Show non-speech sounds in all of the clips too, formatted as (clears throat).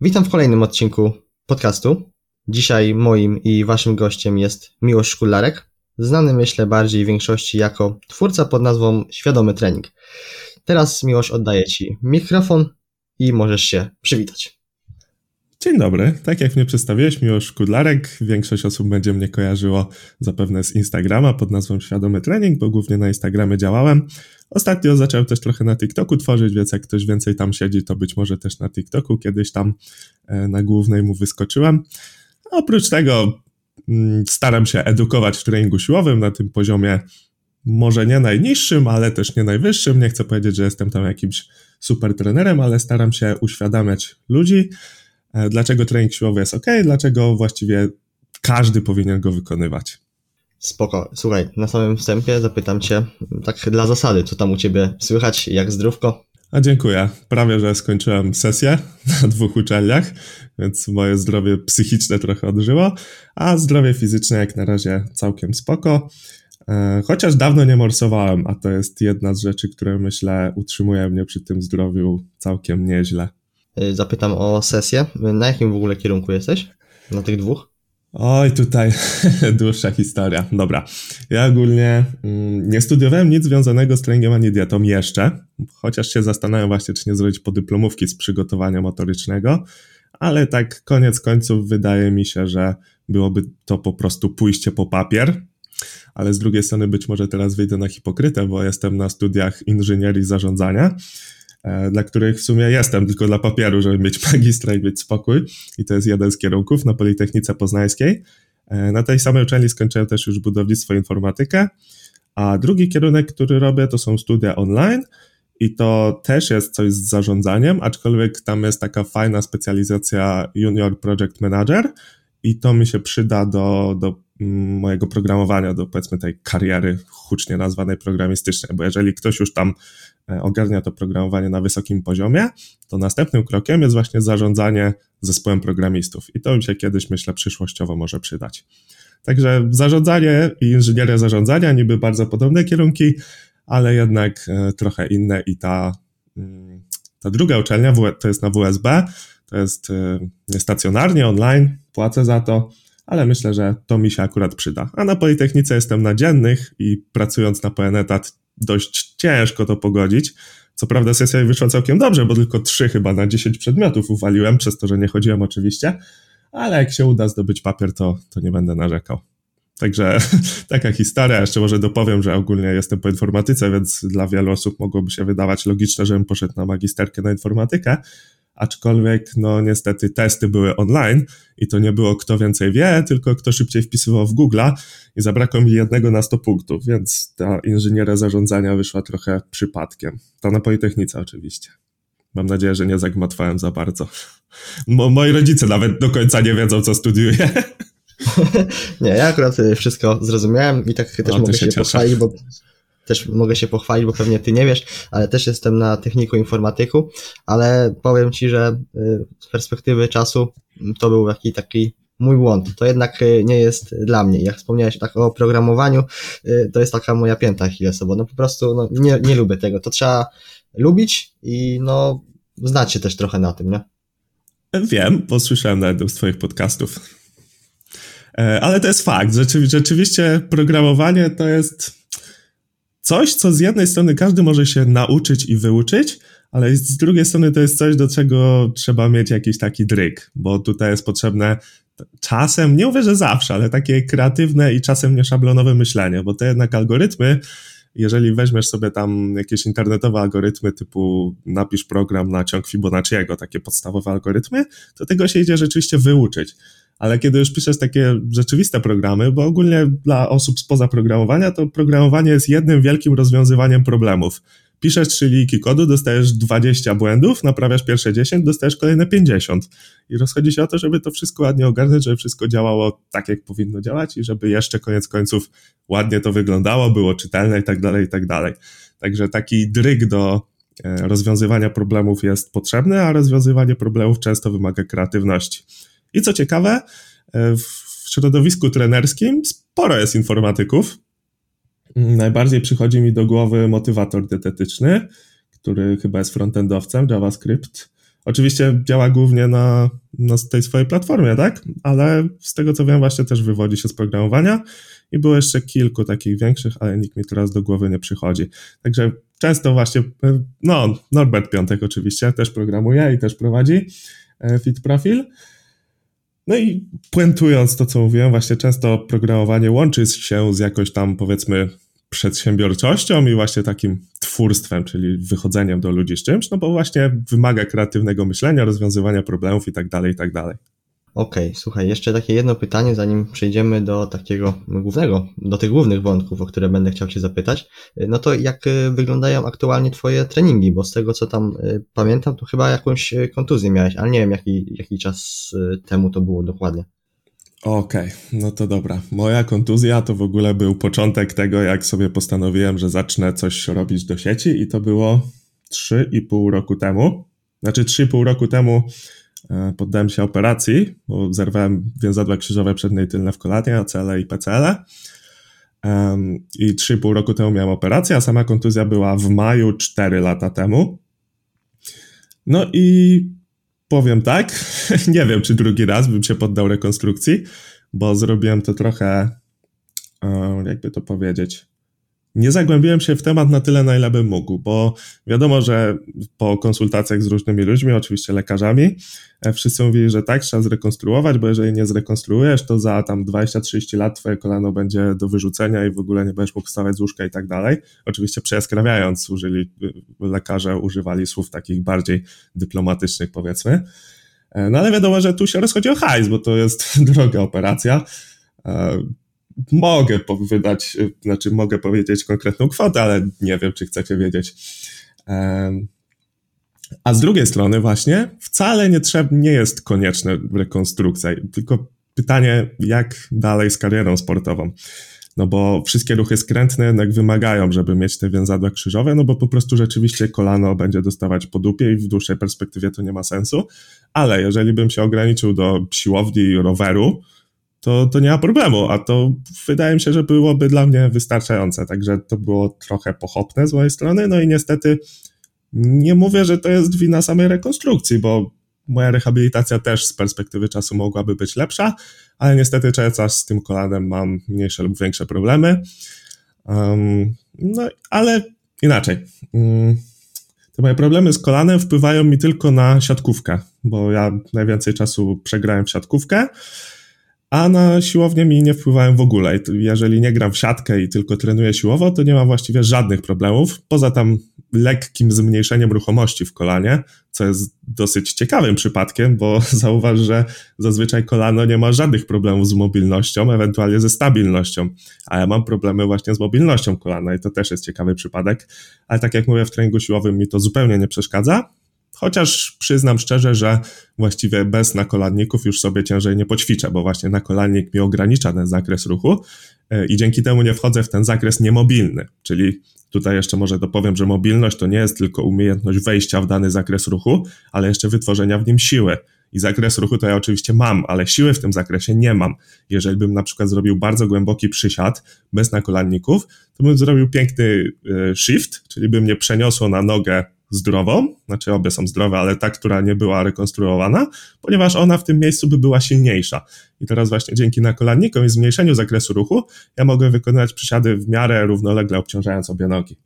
Witam w kolejnym odcinku podcastu. Dzisiaj moim i waszym gościem jest Miłosz Szkularek, znany myślę bardziej większości jako twórca pod nazwą Świadomy Trening. Teraz Miłosz oddaję ci mikrofon i możesz się przywitać. Dzień dobry, tak jak mnie przedstawiłeś, Miłosz Kudlarek, większość osób będzie mnie kojarzyło zapewne z Instagrama pod nazwą Świadomy Trening, bo głównie na Instagramie działałem. Ostatnio zacząłem też trochę na TikToku tworzyć, więc jak ktoś więcej tam siedzi, to być może też na TikToku kiedyś tam e, na głównej mu wyskoczyłem. oprócz tego mm, staram się edukować w treningu siłowym na tym poziomie może nie najniższym, ale też nie najwyższym. Nie chcę powiedzieć, że jestem tam jakimś super trenerem, ale staram się uświadamiać ludzi, dlaczego trening siłowy jest ok, dlaczego właściwie każdy powinien go wykonywać. Spoko. Słuchaj, na samym wstępie zapytam Cię, tak dla zasady, co tam u Ciebie słychać, jak zdrówko? A dziękuję. Prawie, że skończyłem sesję (laughs) na dwóch uczelniach, więc moje zdrowie psychiczne trochę odżyło, a zdrowie fizyczne jak na razie całkiem spoko. E, chociaż dawno nie morsowałem, a to jest jedna z rzeczy, które myślę utrzymuje mnie przy tym zdrowiu całkiem nieźle. E, zapytam o sesję. Na jakim w ogóle kierunku jesteś? Na tych dwóch? Oj, tutaj (laughs) dłuższa historia. Dobra. Ja ogólnie mm, nie studiowałem nic związanego z treningiem ani dietą jeszcze, chociaż się zastanawiam właśnie, czy nie zrobić podyplomówki z przygotowania motorycznego, ale tak koniec końców wydaje mi się, że byłoby to po prostu pójście po papier, ale z drugiej strony być może teraz wyjdę na hipokrytę, bo jestem na studiach inżynierii zarządzania, dla których w sumie jestem tylko dla papieru, żeby mieć (laughs) magistra i mieć spokój. I to jest jeden z kierunków na Politechnice Poznańskiej. E, na tej samej uczelni skończyłem też już budownictwo informatykę, a drugi kierunek, który robię, to są studia online. I to też jest coś z zarządzaniem, aczkolwiek tam jest taka fajna specjalizacja Junior Project Manager i to mi się przyda do, do mojego programowania, do powiedzmy tej kariery hucznie nazwanej programistycznej, bo jeżeli ktoś już tam e, ogarnia to programowanie na wysokim poziomie, to następnym krokiem jest właśnie zarządzanie zespołem programistów i to mi się kiedyś, myślę, przyszłościowo może przydać. Także zarządzanie i inżynieria zarządzania, niby bardzo podobne kierunki, ale jednak e, trochę inne i ta, mm, ta druga uczelnia to jest na WSB, to jest e, niestacjonarnie, online, płacę za to, ale myślę, że to mi się akurat przyda. A na Politechnice jestem na dziennych i pracując na pełen etat dość ciężko to pogodzić. Co prawda sesja wyszła całkiem dobrze, bo tylko trzy chyba na 10 przedmiotów uwaliłem, przez to, że nie chodziłem oczywiście, ale jak się uda zdobyć papier, to, to nie będę narzekał. Także (laughs) taka historia. Jeszcze może dopowiem, że ogólnie jestem po informatyce, więc dla wielu osób mogłoby się wydawać logiczne, żebym poszedł na magisterkę na informatykę, aczkolwiek no niestety testy były online i to nie było kto więcej wie, tylko kto szybciej wpisywał w Google'a i zabrakło mi jednego na 100 punktów, więc ta inżynieria zarządzania wyszła trochę przypadkiem. To na Politechnice oczywiście. Mam nadzieję, że nie zagmatwałem za bardzo. Mo moi rodzice nawet do końca nie wiedzą, co studiuję. (laughs) nie, ja akurat wszystko zrozumiałem i tak też o, mogę się, się pochwalić, bo też mogę się pochwalić, bo pewnie ty nie wiesz, ale też jestem na techniku informatyku, ale powiem ci, że y, z perspektywy czasu to był taki taki mój błąd. To jednak y, nie jest dla mnie. Jak wspomniałeś tak o programowaniu, y, to jest taka moja pięta achillesowa. No po prostu no, nie, nie lubię tego. To trzeba lubić i no znać się też trochę na tym, nie? Wiem, posłyszałem na jednym z twoich podcastów. E, ale to jest fakt. Rzeczywiście programowanie to jest coś, co z jednej strony każdy może się nauczyć i wyuczyć, ale z drugiej strony to jest coś, do czego trzeba mieć jakiś taki dryk, bo tutaj jest potrzebne czasem, nie mówię, że zawsze, ale takie kreatywne i czasem nieszablonowe myślenie, bo te jednak algorytmy, jeżeli weźmiesz sobie tam jakieś internetowe algorytmy typu napisz program na ciąg Fibonacciego, takie podstawowe algorytmy, to tego się idzie rzeczywiście wyuczyć ale kiedy już piszesz takie rzeczywiste programy, bo ogólnie dla osób spoza programowania, to programowanie jest jednym wielkim rozwiązywaniem problemów. Piszesz trzy linijki kodu, dostajesz 20 błędów, naprawiasz pierwsze 10, dostajesz kolejne 50. I rozchodzi się o to, żeby to wszystko ładnie ogarnąć, żeby wszystko działało tak, jak powinno działać i żeby jeszcze koniec końców ładnie to wyglądało, było czytelne i tak dalej, i tak dalej. Także taki dryg do e, rozwiązywania problemów jest potrzebny, a rozwiązywanie problemów często wymaga kreatywności. I co ciekawe, e, w środowisku trenerskim sporo jest informatyków. Najbardziej przychodzi mi do głowy motywator dietetyczny, który chyba jest frontendowcem, JavaScript, Oczywiście działa głównie na, na tej swojej platformie, tak? Ale z tego co wiem, właśnie też wywodzi się z programowania i było jeszcze kilku takich większych, ale nikt mi teraz do głowy nie przychodzi. Także często właśnie, no, Norbert Piątek oczywiście też programuje i też prowadzi e, Fit Profil. No i puentując to, co mówiłem, właśnie często programowanie łączy się z jakoś tam, powiedzmy, przedsiębiorczością i właśnie takim twórstwem, czyli wychodzeniem do ludzi z czymś, no bo właśnie wymaga kreatywnego myślenia, rozwiązywania problemów i tak dalej, i tak dalej. Okej, okay, słuchaj, jeszcze takie jedno pytanie, zanim przejdziemy do takiego głównego, do tych głównych wątków, o które będę chciał Cię zapytać. No to jak y, wyglądają aktualnie Twoje treningi? Bo z tego, co tam y, pamiętam, to chyba jakąś y, kontuzję miałeś, ale nie wiem, jaki, jaki czas temu to było dokładnie. Okej, okay, no to dobra. Moja kontuzja to w ogóle był początek tego, jak sobie postanowiłem, że zacznę coś robić do sieci i to było 3,5 roku temu. Znaczy 3,5 roku temu poddałem się operacji, bo zerwałem więzadła krzyżowe przednie i tylne w kolanie, ACL i PCL. Um, I 3,5 roku temu miałem operację, a sama kontuzja była w maju 4 lata temu. No i powiem tak, (laughs) nie wiem, czy drugi raz bym się poddał rekonstrukcji, bo zrobiłem to trochę, e, jakby to powiedzieć, nie zagłębiłem się w temat na tyle, na ile bym mógł, bo wiadomo, że po konsultacjach z różnymi ludźmi, oczywiście lekarzami, e, wszyscy mówili, że tak, trzeba zrekonstruować, bo jeżeli nie zrekonstruujesz, to za tam 20-30 lat twoje kolano będzie do wyrzucenia i w ogóle nie będziesz mógł wstawać z łóżka i tak dalej. Oczywiście przejaskrawiając, użyli, y, lekarze używali słów takich bardziej dyplomatycznych, powiedzmy. E, no ale wiadomo, że tu się rozchodzi o hajs, bo to jest (laughs) droga operacja e, mogę wydać, znaczy mogę powiedzieć konkretną kwotę, ale nie wiem, czy chcecie wiedzieć. A z drugiej strony właśnie wcale nie, trzeba, nie jest konieczna rekonstrukcja, tylko pytanie, jak dalej z karierą sportową. No bo wszystkie ruchy skrętne jednak wymagają, żeby mieć te więzadła krzyżowe, no bo po prostu rzeczywiście kolano będzie dostawać po dupie i w dłuższej perspektywie to nie ma sensu. Ale jeżeli bym się ograniczył do siłowni i roweru, to, to nie ma problemu, a to wydaje mi się, że byłoby dla mnie wystarczające, także to było trochę pochopne z mojej strony, no i niestety nie mówię, że to jest wina samej rekonstrukcji, bo moja rehabilitacja też z perspektywy czasu mogłaby być lepsza, ale niestety cały czas z tym kolanem mam mniejsze lub większe problemy. Um, no, ale inaczej. Um, te moje problemy z kolanem wpływają mi tylko na siatkówkę, bo ja najwięcej czasu przegrałem w siatkówkę a na siłownię mi nie wpływałem w ogóle. Jeżeli nie gram w siatkę i tylko trenuję siłowo, to nie mam właściwie żadnych problemów, poza tam lekkim zmniejszeniem ruchomości w kolanie, co jest dosyć ciekawym przypadkiem, bo (laughs) zauważ, że zazwyczaj kolano nie ma żadnych problemów z mobilnością, ewentualnie ze stabilnością, a ja mam problemy właśnie z mobilnością kolana i to też jest ciekawy przypadek, ale tak jak mówię, w treningu siłowym mi to zupełnie nie przeszkadza, Chociaż przyznam szczerze, że właściwie bez nakolanników już sobie ciężej nie poćwiczę, bo właśnie nakolannik mi ogranicza ten zakres ruchu e, i dzięki temu nie wchodzę w ten zakres niemobilny. Czyli tutaj jeszcze może dopowiem, że mobilność to nie jest tylko umiejętność wejścia w dany zakres ruchu, ale jeszcze wytworzenia w nim siły. I zakres ruchu to ja oczywiście mam, ale siły w tym zakresie nie mam. Jeżeli bym na przykład zrobił bardzo głęboki przysiad bez nakolanników, to bym zrobił piękny e, shift, czyli by mnie przeniosło na nogę zdrową, znaczy obie są zdrowe, ale ta, która nie była rekonstruowana, ponieważ ona w tym miejscu by była silniejsza. I teraz właśnie dzięki nakolannikom i zmniejszeniu zakresu ruchu ja mogę wykonywać przysiady w miarę równolegle obciążając obie nogi.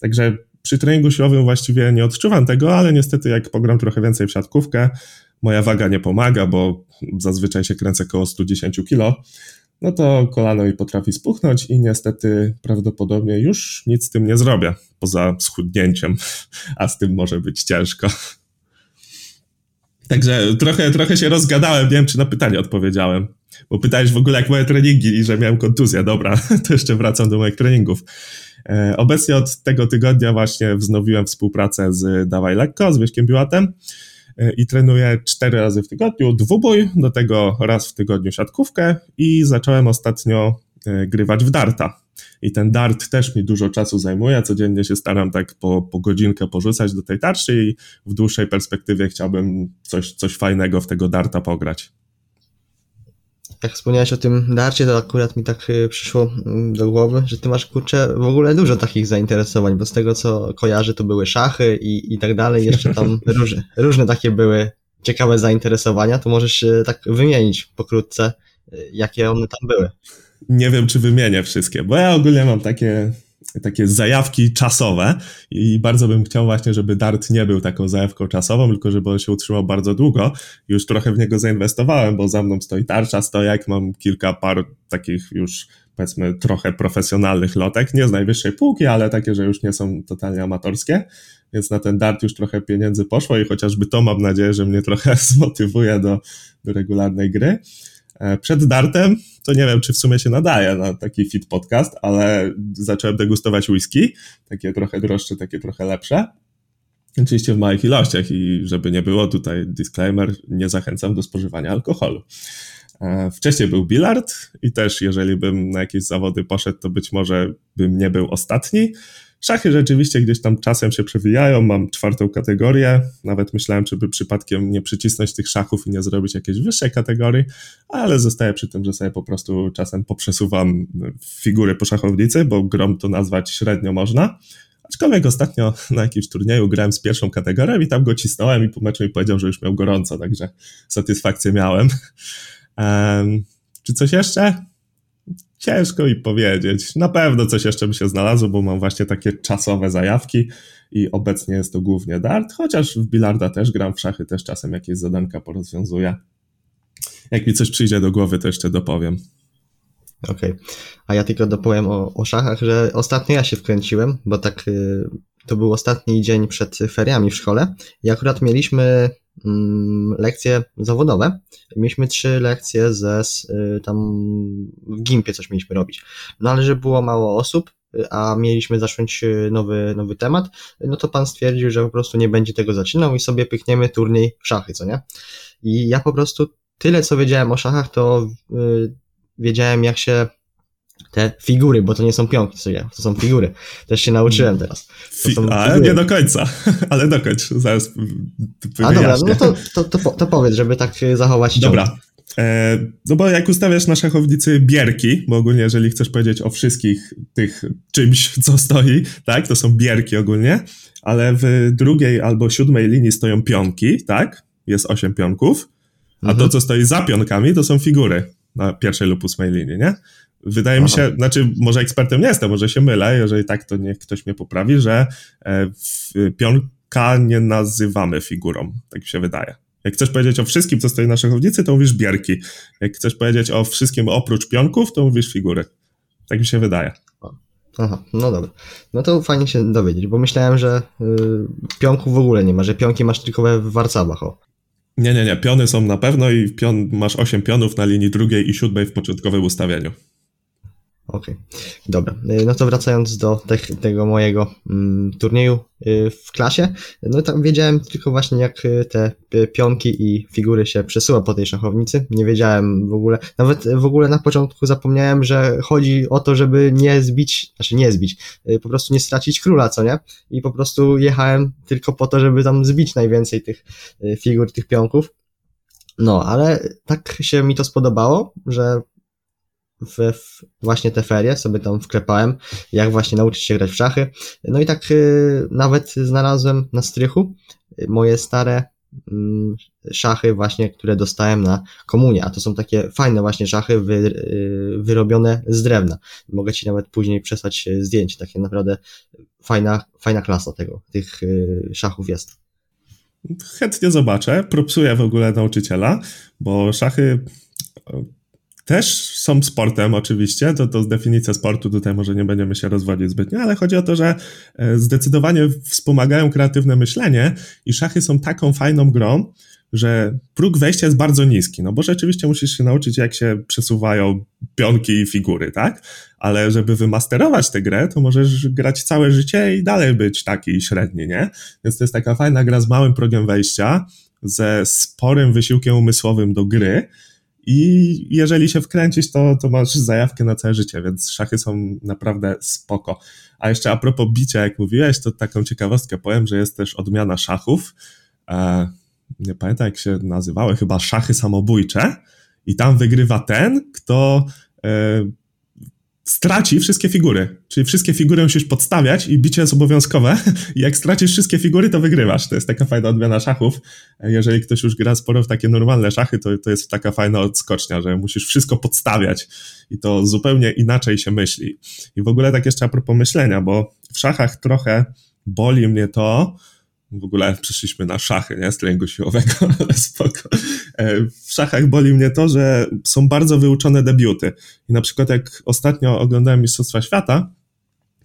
Także przy treningu siłowym właściwie nie odczuwam tego, ale niestety jak pogram trochę więcej w siatkówkę, moja waga nie pomaga, bo zazwyczaj się kręcę około 110 kg, no to kolano mi potrafi spuchnąć i niestety prawdopodobnie już nic z tym nie zrobię, poza schudnięciem, a z tym może być ciężko. Także trochę, trochę się rozgadałem, nie wiem czy na pytanie odpowiedziałem, bo pytałeś w ogóle jak moje treningi i że miałem kontuzję. Dobra, (laughs) to jeszcze wracam do moich treningów. E, obecnie od tego tygodnia właśnie wznowiłem współpracę z Dawaj Lekko, z Wieszkiem Biłatem i trenuję cztery razy w tygodniu dwubój, do tego raz w tygodniu siatkówkę i zacząłem ostatnio e, grywać w darta. I ten dart też mi dużo czasu zajmuje. Codziennie się staram tak po, po godzinkę porzucać do tej tarczy i w dłuższej perspektywie chciałbym coś, coś fajnego w tego darta pograć. Jak wspomniałeś o tym darcie, to akurat mi tak y, przyszło mm, do głowy, że ty masz kurczę w ogóle dużo takich zainteresowań, bo z tego co kojarzę to były szachy i, i tak dalej, jeszcze tam (laughs) różne, różne takie były ciekawe zainteresowania, to możesz tak wymienić pokrótce, y, jakie one tam były. Nie wiem, czy wymienię wszystkie, bo ja ogólnie mam takie takie zajawki czasowe i bardzo bym chciał właśnie, żeby Dart nie był taką zajawką czasową, tylko żeby on się utrzymał bardzo długo. Już trochę w niego zainwestowałem, bo za mną stoi tarcza, stojak, mam kilka par takich już powiedzmy trochę profesjonalnych lotek, nie z najwyższej półki, ale takie, że już nie są totalnie amatorskie, więc na ten Dart już trochę pieniędzy poszło i chociażby to mam nadzieję, że mnie trochę (laughs) zmotywuje do, do regularnej gry. E, przed dartem to nie wiem, czy w sumie się nadaje na taki fit podcast, ale zacząłem degustować whisky, takie trochę droższe, takie trochę lepsze. Oczywiście w małych ilościach i żeby nie było tutaj disclaimer, nie zachęcam do spożywania alkoholu. E, wcześniej był bilard i też jeżeli bym na jakieś zawody poszedł, to być może bym nie był ostatni. Szachy rzeczywiście gdzieś tam czasem się przewijają, mam czwartą kategorię, nawet myślałem, czy by przypadkiem nie przycisnąć tych szachów i nie zrobić jakiejś wyższej kategorii, ale zostaję przy tym, że sobie po prostu czasem poprzesuwam figury po szachownicy, bo grom to nazwać średnio można. Aczkolwiek ostatnio na jakimś turnieju grałem z pierwszą kategorią i tam go cisnąłem i po meczu mi powiedział, że już miał gorąco, także satysfakcję miałem. Um, czy coś jeszcze? Ciężko mi powiedzieć. Na pewno coś jeszcze by się znalazło, bo mam właśnie takie czasowe zajawki i obecnie jest to głównie dart, chociaż w bilarda też gram, w szachy też czasem jakieś zadanka porozwiązuję. Jak mi coś przyjdzie do głowy, to jeszcze dopowiem. Okej, okay. a ja tylko dopowiem o, o szachach, że ostatnio ja się wkręciłem, bo tak y, to był ostatni dzień przed feriami w szkole i akurat mieliśmy lekcje zawodowe. Mieliśmy trzy lekcje ze y, tam w Gimpie coś mieliśmy robić. No ale że było mało osób, y, a mieliśmy zacząć y, nowy, nowy temat, no to pan stwierdził, że po prostu nie będzie tego zaczynał i sobie pykniemy turniej w szachy, co nie? I ja po prostu tyle, co wiedziałem o szachach, to wiedziałem, jak się te figury, bo to nie są pionki, co ja, to są figury. Też się nauczyłem teraz. ale nie do końca, (laughs) ale dokończ, zaraz A dobra, no to, to, to, to powiedz, żeby tak zachować Dobra, e, no bo jak ustawiasz na szachownicy bierki, bo ogólnie jeżeli chcesz powiedzieć o wszystkich tych czymś, (laughs) co stoi, tak, to są bierki ogólnie, ale w drugiej albo siódmej linii stoją pionki, tak, jest osiem pionków, a mhm. to, co stoi za pionkami, to są figury na pierwszej lub ósmej linii, nie? Wydaje Aha. mi się, znaczy może ekspertem nie jestem, może się mylę, jeżeli tak, to niech ktoś mnie poprawi, że e, pionka nie nazywamy figurą, tak mi się wydaje. Jak chcesz powiedzieć o wszystkim, co stoi na szachownicy, to mówisz bierki. Jak chcesz powiedzieć o wszystkim oprócz pionków, to mówisz figury. Tak mi się wydaje. Aha, no dobra. No to fajnie się dowiedzieć, bo myślałem, że y, pionków w ogóle nie ma, że pionki masz tylko w warcabach. O. Nie, nie, nie. Piony są na pewno i pion, masz 8 pionów na linii drugiej i siódmej w początkowym ustawieniu. Okej, okay. dobra. Y, no to wracając do te, tego mojego mm, turnieju y, w klasie, no tam wiedziałem tylko właśnie jak y, te pionki i figury się przesuwa po tej szachownicy. Nie wiedziałem w ogóle, nawet w ogóle na początku zapomniałem, że chodzi o to, żeby nie zbić, znaczy nie zbić, po prostu nie stracić króla, co nie? I po prostu jechałem tylko po to, żeby tam zbić najwięcej tych figur, tych pionków. No, ale tak się mi to spodobało, że w, w właśnie te ferie, sobie tam wklepałem, jak właśnie nauczyć się grać w szachy. No i tak y, nawet znalazłem na strychu y, moje stare y, szachy właśnie, które dostałem na komunię, a to są takie fajne właśnie szachy wy, y, wyrobione z drewna. Mogę Ci nawet później przesłać y, zdjęcie, takie naprawdę fajna, fajna klasa tego, tych y, szachów jest. Chętnie zobaczę, propsuję w ogóle nauczyciela, bo szachy też są sportem oczywiście, to, to definicja sportu, tutaj może nie będziemy się rozwodzić zbytnio, ale chodzi o to, że e, zdecydowanie wspomagają kreatywne myślenie i szachy są taką fajną grą, że próg wejścia jest bardzo niski, no bo rzeczywiście musisz się nauczyć, jak się przesuwają pionki i figury, tak? Ale żeby wymasterować tę grę, to możesz grać całe życie i dalej być taki średni, nie? Więc to jest taka fajna gra z małym progiem wejścia, ze sporym wysiłkiem umysłowym do gry, i jeżeli się wkręcisz, to, to masz zajawkę na całe życie, więc szachy są naprawdę spoko. A jeszcze a propos bicia, jak mówiłeś, to taką ciekawostkę powiem, że jest też odmiana szachów. E, nie pamiętam jak się nazywały, chyba szachy samobójcze. I tam wygrywa ten, kto e, straci wszystkie figury. Czyli wszystkie figury musisz podstawiać i bicie jest obowiązkowe. (laughs) I jak stracisz wszystkie figury, to wygrywasz. To jest taka fajna odmiana szachów. Jeżeli ktoś już gra sporo w takie normalne szachy, to, to jest taka fajna odskocznia, że musisz wszystko podstawiać i to zupełnie inaczej się myśli. I w ogóle tak jeszcze a propos myślenia, bo w szachach trochę boli mnie to, w ogóle przyszliśmy na szachy, nie? Z treningu siłowego, (laughs) ale spoko. E, w szachach boli mnie to, że są bardzo wyuczone debiuty. I na przykład jak ostatnio oglądałem Mistrzostwa Świata,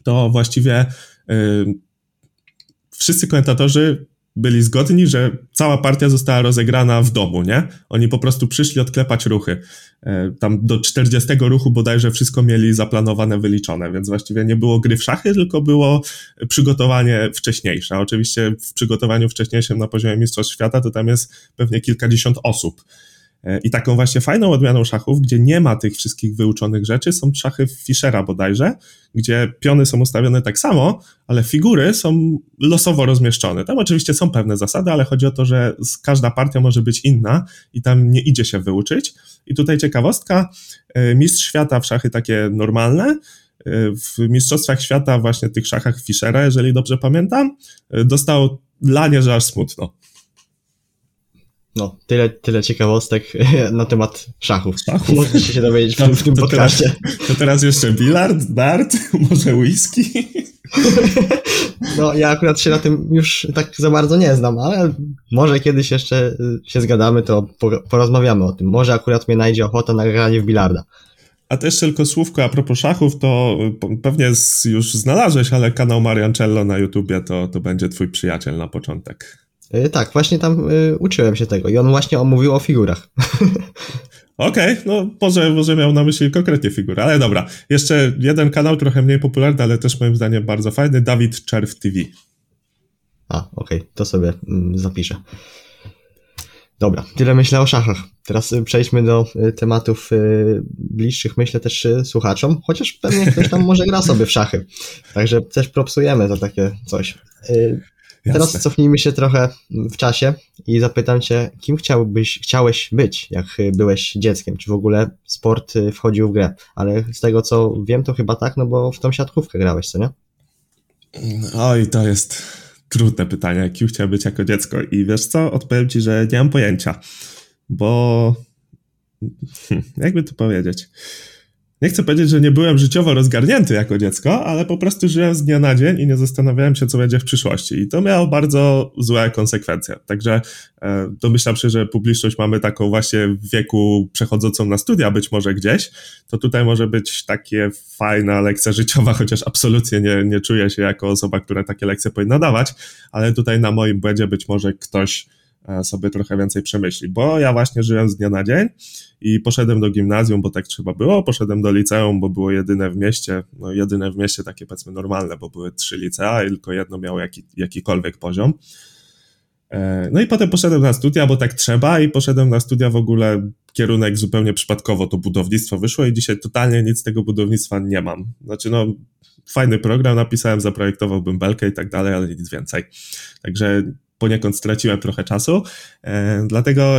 to właściwie yy, wszyscy komentatorzy byli zgodni, że cała partia została rozegrana w domu, nie? Oni po prostu przyszli odklepać ruchy. E, tam do 40 ruchu bodajże wszystko mieli zaplanowane, wyliczone, więc właściwie nie było gry w szachy, tylko było przygotowanie wcześniejsze. Oczywiście w przygotowaniu wcześniejszym na poziomie Mistrzostw Świata to tam jest pewnie kilkadziesiąt osób. E, I taką właśnie fajną odmianą szachów, gdzie nie ma tych wszystkich wyuczonych rzeczy, są szachy Fischera bodajże, gdzie piony są ustawione tak samo, ale figury są losowo rozmieszczone. Tam oczywiście są pewne zasady, ale chodzi o to, że każda partia może być inna i tam nie idzie się wyuczyć. I tutaj ciekawostka, e, mistrz świata w szachy takie normalne, e, w Mistrzostwach Świata, właśnie tych szachach Fischera, jeżeli dobrze pamiętam, dostał lanie, że aż smutno. No, tyle, tyle ciekawostek (laughs) na temat szachów. szachów. Możecie się dowiedzieć w, w tym to podcaście. Teraz, to teraz jeszcze bilard, dart, (laughs) może whisky? (laughs) No, ja akurat się na tym już tak za bardzo nie znam, ale może kiedyś jeszcze y, się zgadamy, to porozmawiamy o tym. Może akurat mnie najdzie ochota na granie w bilarda. A też tylko słówko a propos szachów, to pewnie już znalazłeś, ale kanał Mariancello na YouTubie to, to będzie twój przyjaciel na początek. E, tak, właśnie tam y, uczyłem się tego i on właśnie omówił o figurach. (laughs) Okej, okay, no może, może miał na myśli konkretnie figury, ale dobra. Jeszcze jeden kanał trochę mniej popularny, ale też moim zdaniem bardzo fajny, Dawid Czerw TV. A, okej, okay, to sobie mm, zapiszę. Dobra, tyle myślę o szachach. Teraz y, przejdźmy do y, tematów bliższych, myślę też słuchaczom, chociaż pewnie ktoś tam (laughs) może gra sobie w szachy. Także też propsujemy to takie coś. Jasne. Teraz cofnijmy się trochę w czasie i zapytam cię, kim chciałbyś, chciałeś być, jak byłeś dzieckiem? Czy w ogóle sport y, wchodził w grę? Ale z tego co wiem, to chyba tak, no bo w tą siatkówkę grałeś, co nie? Oj, to jest trudne pytanie, kim chciał być jako dziecko. I wiesz co, odpowiem ci, że nie mam pojęcia, bo (laughs) jakby to powiedzieć nie chcę powiedzieć, że nie byłem życiowo rozgarnięty jako dziecko, ale po prostu żyłem z dnia na dzień i nie zastanawiałem się, co będzie w przyszłości. I to miało bardzo złe konsekwencje. Także e, domyślam się, że publiczność mamy taką właśnie w wieku przechodzącą na studia być może gdzieś, to tutaj może być takie fajna lekcja życiowa, (laughs) chociaż absolutnie nie, nie czuję się jako osoba, która takie lekcje powinna dawać, ale tutaj na moim błędzie być może ktoś sobie trochę więcej przemyśli, bo ja właśnie żyłem z dnia na dzień i poszedłem do gimnazjum, bo tak trzeba było, poszedłem do liceum, bo było jedyne w mieście, no jedyne w mieście takie powiedzmy normalne, bo były trzy licea i tylko jedno miało jaki, jakikolwiek poziom. E, no i potem poszedłem na studia, bo tak trzeba i poszedłem na studia w ogóle kierunek zupełnie przypadkowo, to budownictwo wyszło i dzisiaj totalnie nic z tego budownictwa nie mam. Znaczy no, fajny program napisałem, zaprojektowałbym belkę i tak dalej, ale nic więcej. Także poniekąd straciłem trochę czasu. E, dlatego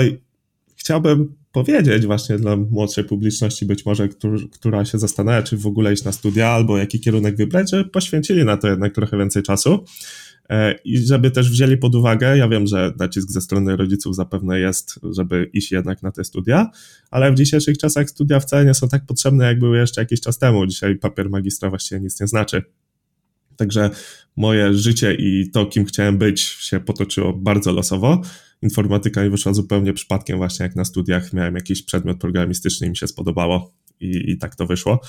chciałbym powiedzieć właśnie dla młodszej publiczności, być może, która się zastanawia, czy w ogóle iść na studia albo jaki kierunek wybrać, że poświęcili na to jednak trochę więcej czasu. E, I żeby też wzięli pod uwagę, ja wiem, że nacisk ze strony rodziców zapewne jest, żeby iść jednak na te studia, ale w dzisiejszych czasach studia wcale nie są tak potrzebne, jak były jeszcze jakiś czas temu. Dzisiaj papier magistra właściwie nic nie znaczy. Także moje życie i to, kim chciałem być, się potoczyło bardzo losowo. Informatyka mi wyszła zupełnie przypadkiem, właśnie jak na studiach miałem jakiś przedmiot programistyczny i mi się spodobało i, i tak to wyszło.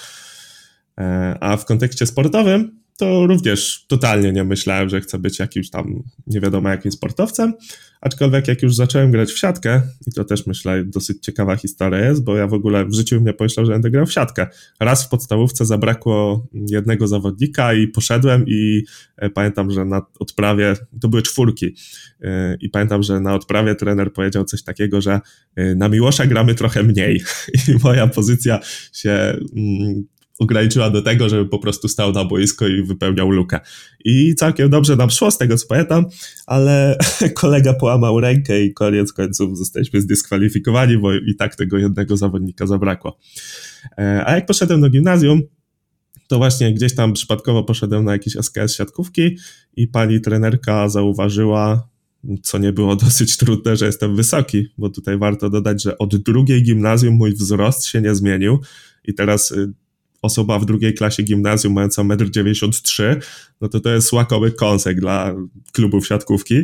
E, a w kontekście sportowym to również totalnie nie myślałem, że chcę być jakimś tam nie wiadomo jakim sportowcem, aczkolwiek jak już zacząłem grać w siatkę, i to też myślę dosyć ciekawa historia jest, bo ja w ogóle w życiu nie pomyślałem, że będę grał w siatkę. Raz w podstawówce zabrakło jednego zawodnika i poszedłem i e, pamiętam, że na odprawie, to były czwórki, e, i pamiętam, że na odprawie trener powiedział coś takiego, że e, na Miłosza gramy trochę mniej (laughs) i moja pozycja się mm, ograniczyła do tego, żeby po prostu stał na boisko i wypełniał lukę. I całkiem dobrze nam szło, z tego co pamiętam, ale (laughs) kolega połamał rękę i koniec końców zostaliśmy zdyskwalifikowani, bo i tak tego jednego zawodnika zabrakło. E, a jak poszedłem do gimnazjum, to właśnie gdzieś tam przypadkowo poszedłem na jakiś SKS siatkówki i pani trenerka zauważyła, co nie było (laughs) dosyć trudne, że jestem wysoki, bo tutaj warto dodać, że od drugiej gimnazjum mój wzrost się nie zmienił i teraz y, osoba w drugiej klasie gimnazjum mająca 1,93 m, no to to jest łakomy kąsek dla klubów siatkówki.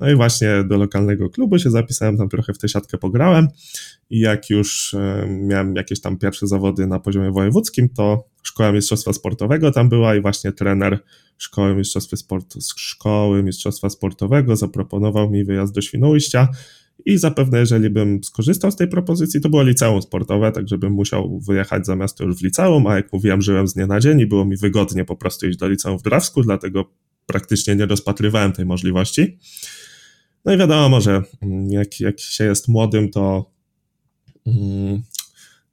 No i właśnie do lokalnego klubu się zapisałem, tam trochę w tę siatkę pograłem i jak już e, miałem jakieś tam pierwsze zawody na poziomie wojewódzkim, to szkoła mistrzostwa sportowego tam była i właśnie trener szkoły mistrzostwa, sport, szkoły mistrzostwa sportowego zaproponował mi wyjazd do Świnoujścia i zapewne jeżeli bym skorzystał z tej propozycji, to było liceum sportowe, tak żebym musiał wyjechać za miasto już w liceum, a jak mówiłem, żyłem z dnia na dzień i było mi wygodnie po prostu iść do liceum w Drawsku, dlatego praktycznie nie rozpatrywałem tej możliwości. No i wiadomo, że mm, jak, jak się jest młodym, to mm,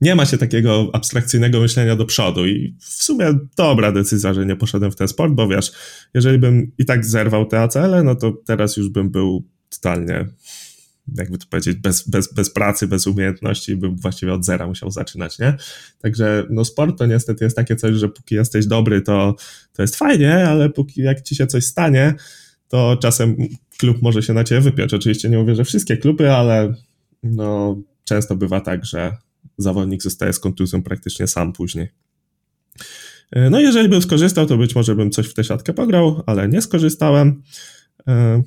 nie ma się takiego abstrakcyjnego myślenia do przodu i w sumie dobra decyzja, że nie poszedłem w ten sport, bo wiesz, jeżeli bym i tak zerwał te ACL, no to teraz już bym był totalnie, jakby to powiedzieć, bez, bez, bez pracy, bez umiejętności, bym właściwie od zera musiał zaczynać, nie? Także no sport to niestety jest takie coś, że póki jesteś dobry, to, to jest fajnie, ale póki jak ci się coś stanie, to czasem klub może się na ciebie wypiąć. Oczywiście nie mówię, że wszystkie kluby, ale no, często bywa tak, że zawodnik zostaje z kontuzją praktycznie sam później. No jeżeli bym skorzystał, to być może bym coś w tę siatkę pograł, ale nie skorzystałem. E,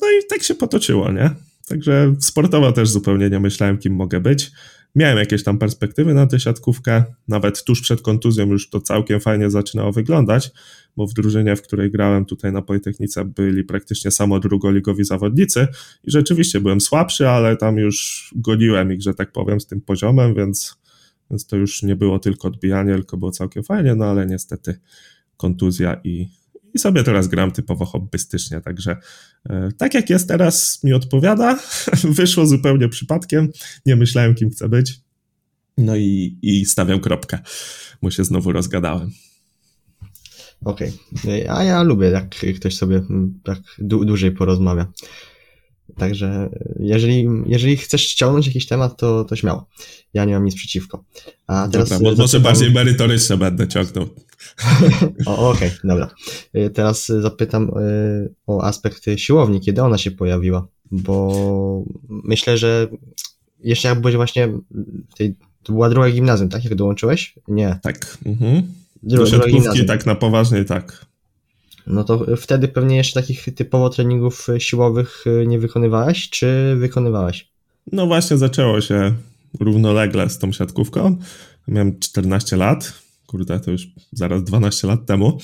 no i tak się potoczyło, nie? Także sportowo też zupełnie nie myślałem, kim mogę być. Miałem jakieś tam perspektywy na tę siatkówkę, nawet tuż przed kontuzją już to całkiem fajnie zaczynało wyglądać, bo w drużynie, w której grałem tutaj na Politechnice byli praktycznie samo drugoligowi zawodnicy i rzeczywiście byłem słabszy, ale tam już goniłem ich, że tak powiem, z tym poziomem, więc, więc to już nie było tylko odbijanie, tylko było całkiem fajnie, no ale niestety kontuzja i, i sobie teraz gram typowo hobbystycznie, także e, tak jak jest teraz mi odpowiada, (laughs) wyszło zupełnie przypadkiem, nie myślałem kim chcę być, no i, i stawiam kropkę, bo się znowu rozgadałem. Okej, okay. a ja lubię jak ktoś sobie tak dłużej porozmawia. Także jeżeli, jeżeli chcesz ściągnąć jakiś temat, to, to śmiało. Ja nie mam nic przeciwko. A teraz dobra, zapytam... może bardziej merytoryczne będę ciągnął. Okej, okay, dobra. Y, teraz zapytam y, o aspekt siłowni, kiedy ona się pojawiła, bo myślę, że jeszcze jak byłeś właśnie tej, to była druga gimnazjum, tak? Jak dołączyłeś? Nie. Tak. Mhm. Do siatkówki tak na poważnie, tak. No to wtedy pewnie jeszcze takich typowo treningów siłowych y, nie wykonywałeś, czy wykonywałeś? No właśnie zaczęło się równolegle z tą siatkówką. Miałem 14 lat, kurde, to już zaraz 12 lat temu.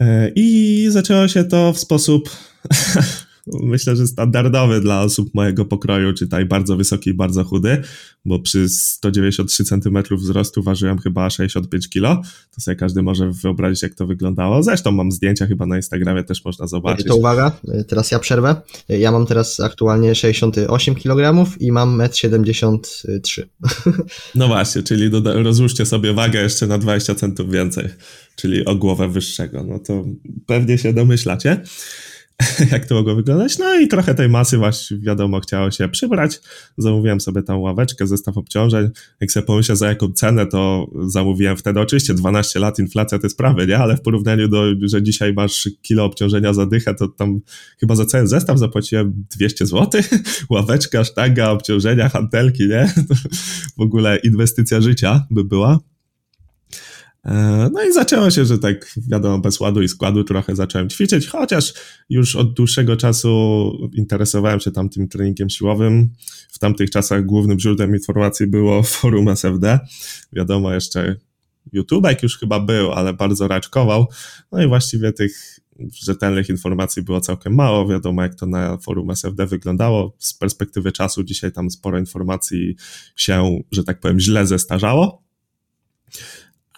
E, I zaczęło się to w sposób (laughs) myślę, że standardowy dla osób mojego pokroju, czytaj bardzo wysoki i bardzo chudy, bo przy 193 cm wzrostu ważyłem chyba 65 kg. To sobie każdy może wyobrazić, jak to wyglądało. Zresztą mam zdjęcia chyba na Instagramie, też można zobaczyć. To uwaga, teraz ja przerwę. Ja mam teraz aktualnie 68 kg i mam 1,73 m. (laughs) No właśnie, czyli doda- rozłóżcie sobie wagę jeszcze na 20 centów więcej, czyli o głowę wyższego. No to pewnie się domyślacie. (laughs) jak to mogło wyglądać. No i trochę tej masy właśnie, wiadomo, chciało się przybrać. Zamówiłem sobie tam ławeczkę, zestaw obciążeń. Jak sobie pomyślę, za jaką cenę to zamówiłem wtedy. Oczywiście 12 lat, inflacja te sprawy, nie? Ale w porównaniu do, że dzisiaj masz kilo obciążenia za dychę, to tam chyba za cały zestaw zapłaciłem 200 zł. (laughs) Ławeczka, sztanga, obciążenia, hantelki, nie? (laughs) To w ogóle inwestycja życia by była. E, no i zaczęło się, że tak wiadomo, bez ładu i składu trochę zacząłem ćwiczyć, chociaż już od dłuższego czasu interesowałem się tam tym treningiem siłowym. W tamtych czasach głównym źródłem informacji było (laughs) forum SFD. Wiadomo, jeszcze YouTubek już chyba był, ale bardzo raczkował. No i właściwie tych rzetelnych informacji było całkiem mało. Wiadomo, jak to na forum SFD wyglądało. Z perspektywy czasu dzisiaj tam sporo informacji się, że tak powiem, źle zestarzało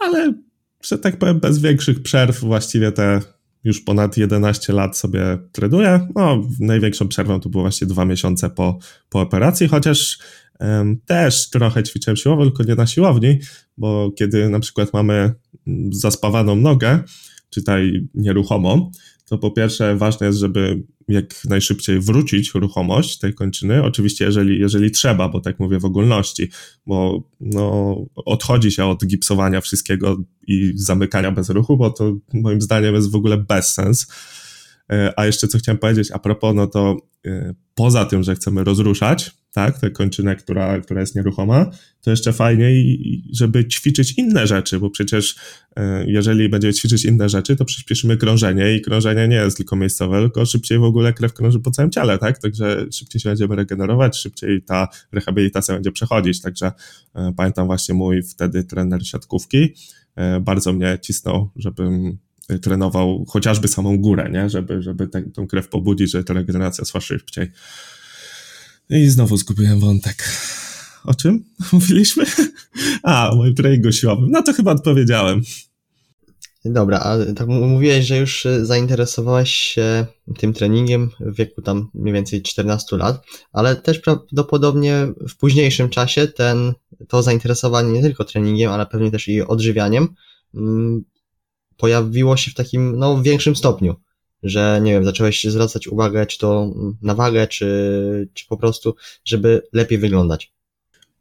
ale że tak powiem, bez większych przerw właściwie te już ponad 11 lat sobie trenuję. No, największą przerwą to było właśnie dwa miesiące po, po operacji, chociaż Też trochę ćwiczyłem siłowo, tylko nie na siłowni, bo kiedy na przykład mamy zaspawaną nogę, czytaj nieruchomą, to po pierwsze ważne jest, żeby jak najszybciej wrócić ruchomość tej kończyny. Oczywiście, jeżeli, jeżeli trzeba, bo tak mówię w ogólności, bo no, odchodzi się od gipsowania wszystkiego i zamykania bez ruchu, bo to moim zdaniem jest w ogóle bezsens. E, a jeszcze co chciałem powiedzieć a propos, no to e, poza tym, że chcemy rozruszać, tak, tę kończynę, która, która jest nieruchoma, to jeszcze fajniej, żeby ćwiczyć inne rzeczy, bo przecież e, jeżeli będziemy ćwiczyć inne rzeczy, to przyspieszymy krążenie i krążenie nie jest tylko miejscowe, tylko szybciej w ogóle krew krąży po całym ciele, tak, także szybciej się będziemy regenerować, szybciej ta rehabilitacja będzie przechodzić, także pamiętam właśnie mój wtedy trener siatkówki, bardzo mnie cisnął, żebym trenował chociażby samą górę, nie? żeby, żeby tę, krew pobudzić, żeby ta regeneracja szła szybciej. I znowu zgubiłem wątek. O czym (laughs) mówiliśmy? A, o moim treningu siłowym. No to chyba odpowiedziałem. Dobra, a tak mówiłeś, że już zainteresowałeś się tym treningiem w wieku tam mniej więcej 14 lat, ale też prawdopodobnie w późniejszym czasie ten, to zainteresowanie nie tylko treningiem, ale pewnie też i odżywianiem mm, pojawiło się w takim, no, większym stopniu, że, nie wiem, zacząłeś zwracać uwagę, czy to na wagę, czy, czy po prostu, żeby lepiej wyglądać.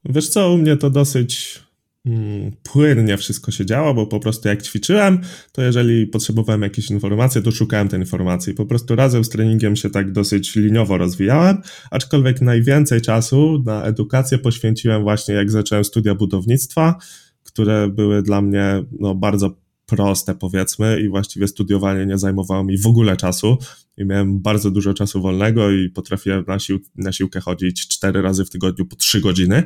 Wiesz co, u mnie to dosyć mm, płynnie wszystko się działo, bo po prostu jak ćwiczyłem, to jeżeli potrzebowałem jakieś informacje, to szukałem tej informacji. Po prostu razem z treningiem się tak dosyć liniowo rozwijałem, aczkolwiek najwięcej czasu na edukację poświęciłem właśnie jak zacząłem studia budownictwa, które były dla mnie no, bardzo proste, powiedzmy, i właściwie studiowanie nie zajmowało mi w ogóle czasu. I miałem bardzo dużo czasu wolnego i potrafiłem na, sił, na siłkę chodzić cztery razy w tygodniu po trzy godziny.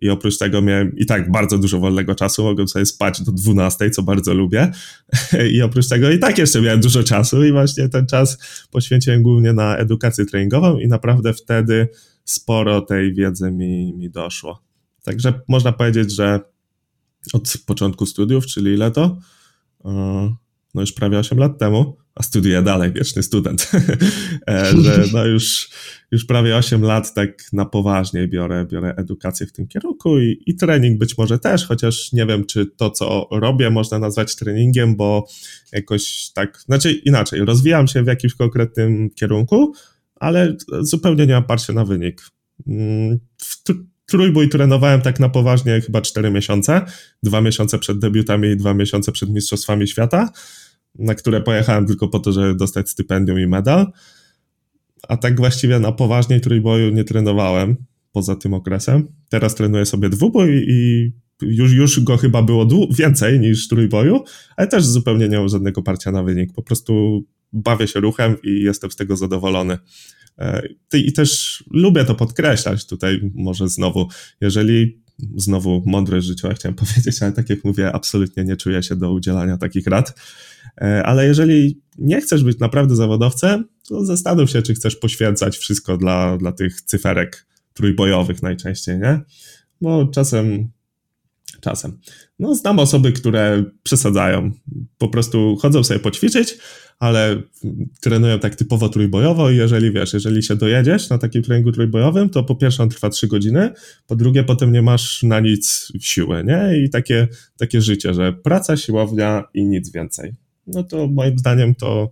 I oprócz tego miałem i tak bardzo dużo wolnego czasu, mogłem sobie spać do 12, co bardzo lubię. (laughs) I oprócz tego i tak jeszcze miałem dużo czasu i właśnie ten czas poświęciłem głównie na edukację treningową i naprawdę wtedy sporo tej wiedzy mi, mi doszło. Także można powiedzieć, że od początku studiów, czyli ile to? No już prawie 8 lat temu, a studiuję dalej, wieczny student, (laughs) e, że no już, już prawie 8 lat tak na poważnie biorę, biorę edukację w tym kierunku i, i trening być może też, chociaż nie wiem, czy to, co robię, można nazwać treningiem, bo jakoś tak, znaczy inaczej, rozwijam się w jakimś konkretnym kierunku, ale zupełnie nie oparcie na wynik. Trójbój trenowałem tak na poważnie chyba 4 miesiące. Dwa miesiące przed debiutami i dwa miesiące przed Mistrzostwami Świata, na które pojechałem tylko po to, żeby dostać stypendium i medal. A tak właściwie na poważniej trójboju nie trenowałem poza tym okresem. Teraz trenuję sobie dwubój i już, już go chyba było więcej niż trójboju, ale też zupełnie nie mam żadnego parcia na wynik. Po prostu bawię się ruchem i jestem z tego zadowolony. E, I też lubię to podkreślać tutaj, może znowu, jeżeli znowu mądre życiowe chciałem (laughs) powiedzieć, ale tak jak mówię, absolutnie nie czuję się do udzielania takich rad. E, ale jeżeli nie chcesz być naprawdę zawodowcem, to zastanów się, czy chcesz poświęcać wszystko dla, dla tych cyferek trójbojowych najczęściej, nie? Bo czasem czasem. No, znam osoby, które przesadzają. Po prostu chodzą sobie poćwiczyć, ale trenują tak typowo trójbojowo i jeżeli wiesz, jeżeli się dojedziesz na takim treningu trójbojowym, to po pierwsze on trwa 3 godziny, po drugie potem nie masz na nic siły, nie? I takie, takie życie, że praca, siłownia i nic więcej. No to moim zdaniem to,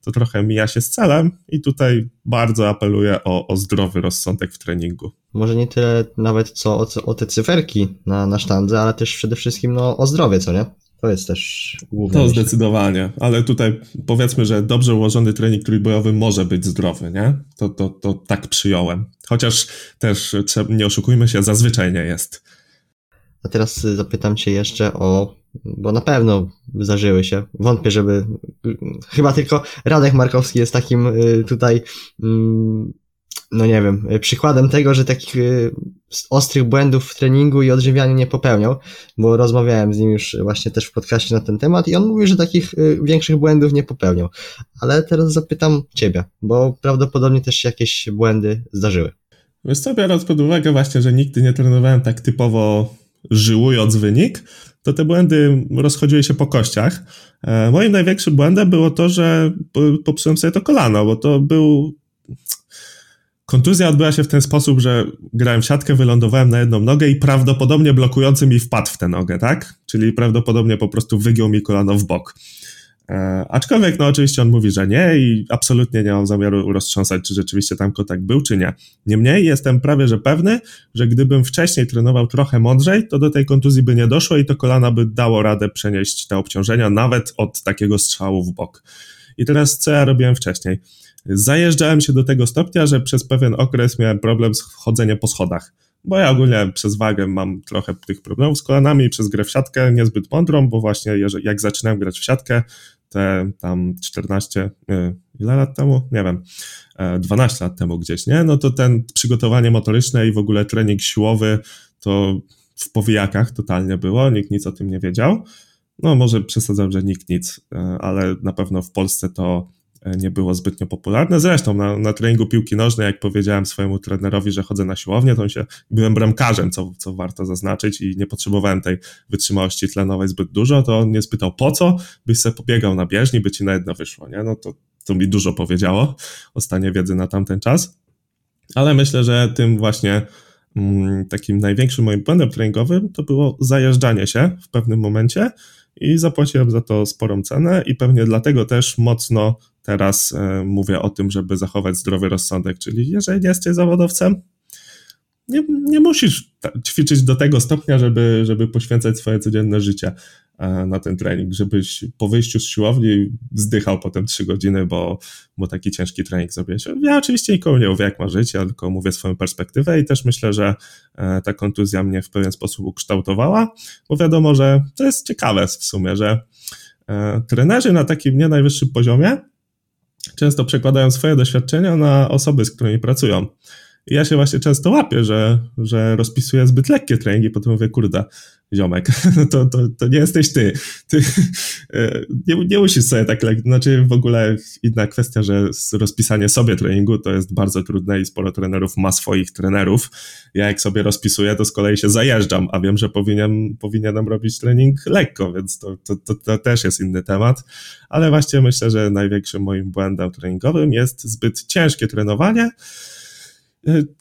to trochę mija się z celem i tutaj bardzo apeluję o, o zdrowy rozsądek w treningu. Może nie tyle nawet co o, o te cyferki na, na sztandze, ale też przede wszystkim no, o zdrowie, co nie? To jest też główne. To myśl. zdecydowanie, ale tutaj powiedzmy, że dobrze ułożony trening trójbojowy może być zdrowy, nie? To, to, to tak przyjąłem. Chociaż też nie oszukujmy się, zazwyczaj nie jest. A teraz zapytam Cię jeszcze o, bo na pewno zdarzyły się, wątpię, żeby, chyba tylko Radek Markowski jest takim y, tutaj mm, no nie wiem, y, przykładem tego, że takich y, ostrych błędów w treningu i odżywianiu nie popełniał, bo rozmawiałem z nim już właśnie też w podcaście na ten temat i on mówi, że takich y, większych błędów nie popełniał. Ale teraz zapytam ciebie, bo prawdopodobnie też jakieś błędy zdarzyły. Wiesz co, biorąc pod uwagę właśnie, że nigdy nie trenowałem tak typowo żyłując wynik, to te błędy rozchodziły się po kościach. E, moim największym błędem było to, że popsułem sobie to kolano, bo to był Kontuzja odbyła się w ten sposób, że grałem w siatkę, wylądowałem na jedną nogę i prawdopodobnie blokujący mi wpadł w tę nogę, tak? Czyli prawdopodobnie po prostu wygiął mi kolano w bok. E, aczkolwiek, no oczywiście on mówi, że nie i absolutnie nie mam zamiaru roztrząsać, czy rzeczywiście tam kontakt był, czy nie. Niemniej jestem prawie, że pewny, że gdybym wcześniej trenował trochę mądrzej, to do tej kontuzji by nie doszło i to kolana by dało radę przenieść te obciążenia nawet od takiego strzału w bok. I teraz co ja robiłem wcześniej? Zajeżdżałem się do tego stopnia, że przez pewien okres miałem problem z chodzeniem po schodach. Bo ja ogólnie przez wagę mam trochę tych problemów z kolanami i przez grę w siatkę niezbyt mądrą, bo właśnie jak zaczynałem grać w siatkę, te tam 14, ile lat temu? Nie wiem, 12 e, lat temu gdzieś, nie? No to ten przygotowanie motoryczne i w ogóle trening siłowy to w powijakach totalnie było, nikt nic o tym nie wiedział. No może przesadzam, że nikt nic, e, ale na pewno w Polsce to nie było zbytnio popularne. Zresztą na, na treningu piłki nożnej, jak powiedziałem swojemu trenerowi, że chodzę na siłownię, to się, byłem bramkarzem, co, co warto zaznaczyć i nie potrzebowałem tej wytrzymałości tlenowej zbyt dużo, to on mnie spytał, po co byś sobie pobiegał na bieżni, by ci na jedno wyszło, nie? No to, to mi dużo powiedziało o stanie wiedzy na tamten czas, ale myślę, że tym właśnie mm, takim największym moim błędem treningowym to było zajeżdżanie się w pewnym momencie i zapłaciłem za to sporą cenę i pewnie dlatego też mocno teraz e, mówię o tym, żeby zachować zdrowy rozsądek, czyli jeżeli jesteś zawodowcem, nie, nie musisz ćwiczyć do tego stopnia, żeby, żeby poświęcać swoje codzienne życie e, na ten trening, żebyś po wyjściu z siłowni zdychał potem trzy godziny, bo, bo taki ciężki trening zrobiłeś. Ja oczywiście nikomu nie mówię, jak ma życie, tylko mówię swoją perspektywę i też myślę, że e, ta kontuzja mnie w pewien sposób ukształtowała, bo wiadomo, że to jest ciekawe w sumie, że trenerzy na takim nie najwyższym poziomie często przekładają swoje doświadczenia na osoby, z którymi pracują. I ja się właśnie często łapię, że, że rozpisuję zbyt lekkie treningi, potem mówię, kurde, ziomek, (laughs) to, to, to nie jesteś ty. ty e, nie, nie musisz sobie tak lekko, znaczy w ogóle inna kwestia, że rozpisanie sobie treningu to jest bardzo trudne i sporo trenerów ma swoich trenerów. Ja jak sobie rozpisuję, to z kolei się zajeżdżam, a wiem, że powinien, powinienem robić trening lekko, więc to, to, to, to też jest inny temat. Ale właśnie myślę, że największym moim błędem treningowym jest zbyt ciężkie trenowanie,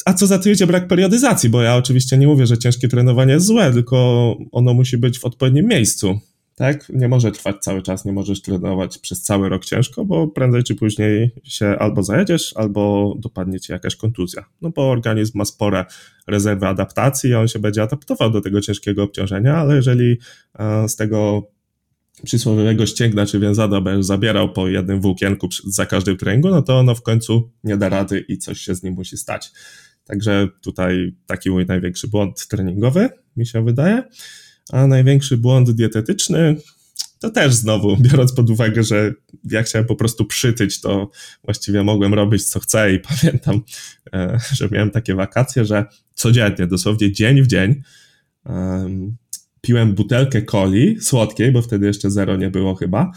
a co za tym idzie brak periodyzacji, bo ja oczywiście nie mówię, że ciężkie trenowanie jest złe, tylko ono musi być w odpowiednim miejscu. Tak? Nie może trwać cały czas, nie możesz trenować przez cały rok ciężko, bo prędzej czy później się albo zajedziesz, albo dopadnie ci jakaś kontuzja. No bo organizm ma spore rezerwy adaptacji i on się będzie adaptował do tego ciężkiego obciążenia, ale jeżeli z tego przysłowiowego ścięgna czy więzada będziesz zabierał po jednym włókienku za każdym treningu, no to ono w końcu nie da rady i coś się z nim musi stać. Także tutaj taki mój największy błąd treningowy, mi się wydaje. A największy błąd dietetyczny, to też znowu, (laughs) biorąc pod uwagę, że ja chciałem po prostu przytyć, to właściwie mogłem robić co chcę i (laughs) pamiętam, e, że miałem takie wakacje, że codziennie, dosłownie dzień w dzień, piłem butelkę coli słodkiej, bo wtedy jeszcze zero nie było chyba,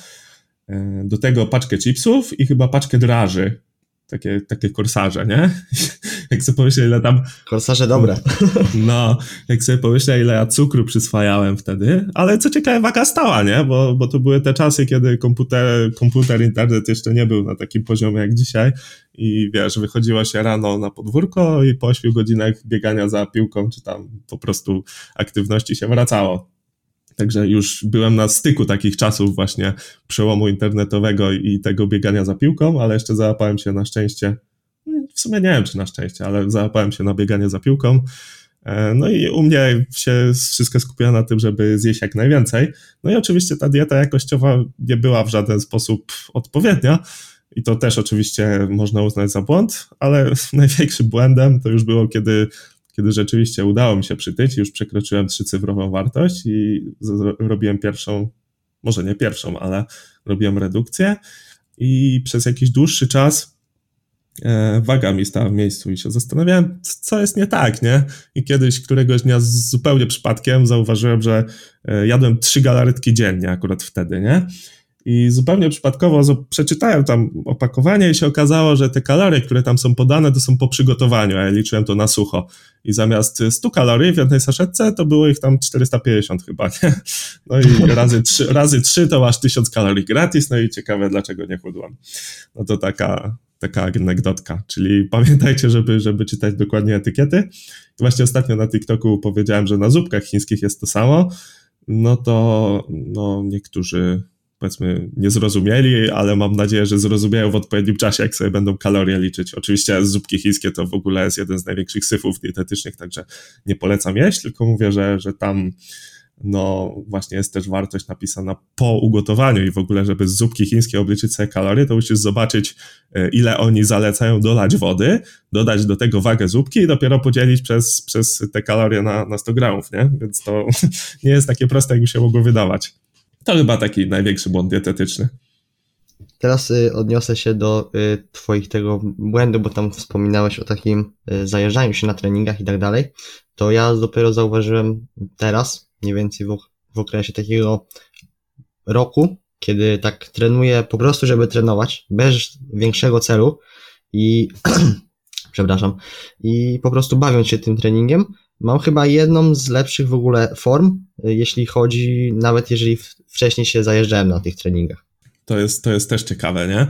e, do tego paczkę chipsów i chyba paczkę draży, takie, takie korsarze, nie? (laughs) Jak sobie pomyślę, ile tam... Korsarze dobre. (laughs) No, jak sobie pomyślę, ile ja cukru przyswajałem wtedy, ale co ciekawe, waga stała, nie? Bo, bo to były te czasy, kiedy komputer, komputer, internet jeszcze nie był na takim poziomie jak dzisiaj i wiesz, wychodziło się rano na podwórko i po 8 godzinach biegania za piłką, czy tam po prostu aktywności się wracało. Także już byłem na styku takich czasów właśnie przełomu internetowego i tego biegania za piłką, ale jeszcze załapałem się na szczęście, w sumie nie wiem czy na szczęście, ale załapałem się na bieganie za piłką. E, no i u mnie się wszystko skupia na tym, żeby zjeść jak najwięcej. No i oczywiście ta dieta jakościowa nie była w żaden sposób odpowiednia. I to też oczywiście można uznać za błąd, ale (laughs) największym błędem to już było, kiedy kiedy rzeczywiście udało mi się przytyć, już przekroczyłem trzycyfrową wartość i robiłem pierwszą, może nie pierwszą, ale robiłem redukcję i przez jakiś dłuższy czas waga mi stała w miejscu i się zastanawiałem, co jest nie tak, nie? I kiedyś, któregoś dnia zupełnie przypadkiem zauważyłem, że e, jadłem trzy galaretki dziennie akurat wtedy, nie? I zupełnie przypadkowo przeczytałem tam opakowanie i się okazało, że te kalorie, które tam są podane, to są po przygotowaniu, a ja liczyłem to na sucho. I zamiast 100 kalorii w jednej saszetce, to było ich tam 450 chyba, nie? No i (laughs) razy 3, razy 3 to masz 1000 kalorii gratis, no i ciekawe, dlaczego nie chudłem. No to taka, taka anegdotka, czyli (laughs) pamiętajcie, żeby, żeby czytać dokładnie etykiety. Właśnie ostatnio na TikToku powiedziałem, że na zupkach chińskich jest to samo, no to no, niektórzy powiedzmy nie zrozumieli, ale mam nadzieję, że zrozumieją w odpowiednim czasie, jak sobie będą kalorie liczyć. Oczywiście zupki chińskie to w ogóle jest jeden z największych syfów dietetycznych, także nie polecam jeść, tylko mówię, że, że tam no właśnie jest też wartość napisana po ugotowaniu i w ogóle, żeby z zupki chińskiej obliczyć sobie kalorie, to musisz zobaczyć, e, ile oni zalecają dolać wody, dodać do tego wagę zupki i dopiero podzielić przez, przez te kalorie na, na 100 gramów, nie? Więc to (laughs) nie jest takie proste, jakby się mogło wydawać. To chyba taki największy błąd dietetyczny. Teraz y, odniosę się do y, Twoich tego błędu, bo tam wspominałeś o takim y, zajeżdżaniu się na treningach i tak dalej. To ja dopiero zauważyłem teraz, mniej więcej w, w okresie takiego roku, kiedy tak trenuję po prostu, żeby trenować, bez większego celu i (clears throat) przepraszam, i po prostu bawiąc się tym treningiem, mam chyba jedną z lepszych w ogóle form, jeśli chodzi, nawet jeżeli wcześniej się zajeżdżałem na tych treningach. To jest, to jest też ciekawe, nie?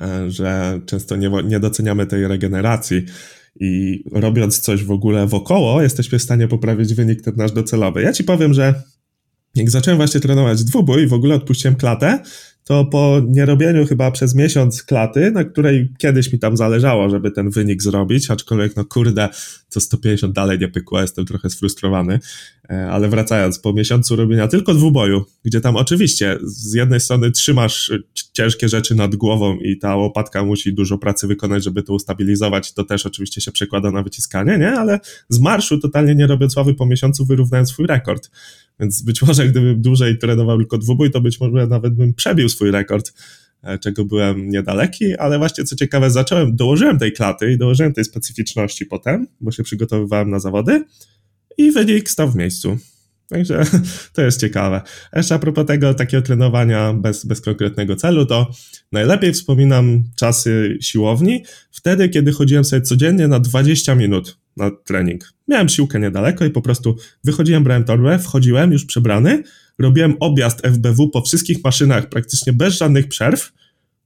E, że często nie, nie doceniamy tej regeneracji i robiąc coś w ogóle wokoło, jesteśmy w stanie poprawić wynik ten nasz docelowy. Ja ci powiem, że jak zacząłem właśnie trenować dwubój, w ogóle odpuściłem klatę, to po nierobieniu chyba przez miesiąc klaty, na której kiedyś mi tam zależało, żeby ten wynik zrobić, aczkolwiek no kurde, to 150 dalej nie pykło, jestem trochę sfrustrowany, e, ale wracając, po miesiącu robienia tylko dwuboju, gdzie tam oczywiście z jednej strony trzymasz ciężkie rzeczy nad głową i ta łopatka musi dużo pracy wykonać, żeby to ustabilizować, to też oczywiście się przekłada na wyciskanie, nie? Ale z marszu totalnie nie robiąc sławy po miesiącu wyrównałem swój rekord. Więc być może gdybym dłużej trenował tylko dwubój, to być może nawet bym przebił swój rekord, e, czego byłem niedaleki, ale właśnie co ciekawe, zacząłem, dołożyłem tej klaty i dołożyłem tej specyficzności potem, bo się przygotowywałem na zawody i wynik stał w miejscu. Także (laughs) to jest ciekawe. Jeszcze a propos tego takiego trenowania bez, bez konkretnego celu, to najlepiej wspominam czasy siłowni, wtedy, kiedy chodziłem sobie codziennie na 20 minut na trening. Miałem siłkę niedaleko i po prostu wychodziłem, brałem torbę, wchodziłem już przebrany, robiłem objazd FBW po wszystkich maszynach praktycznie bez żadnych przerw,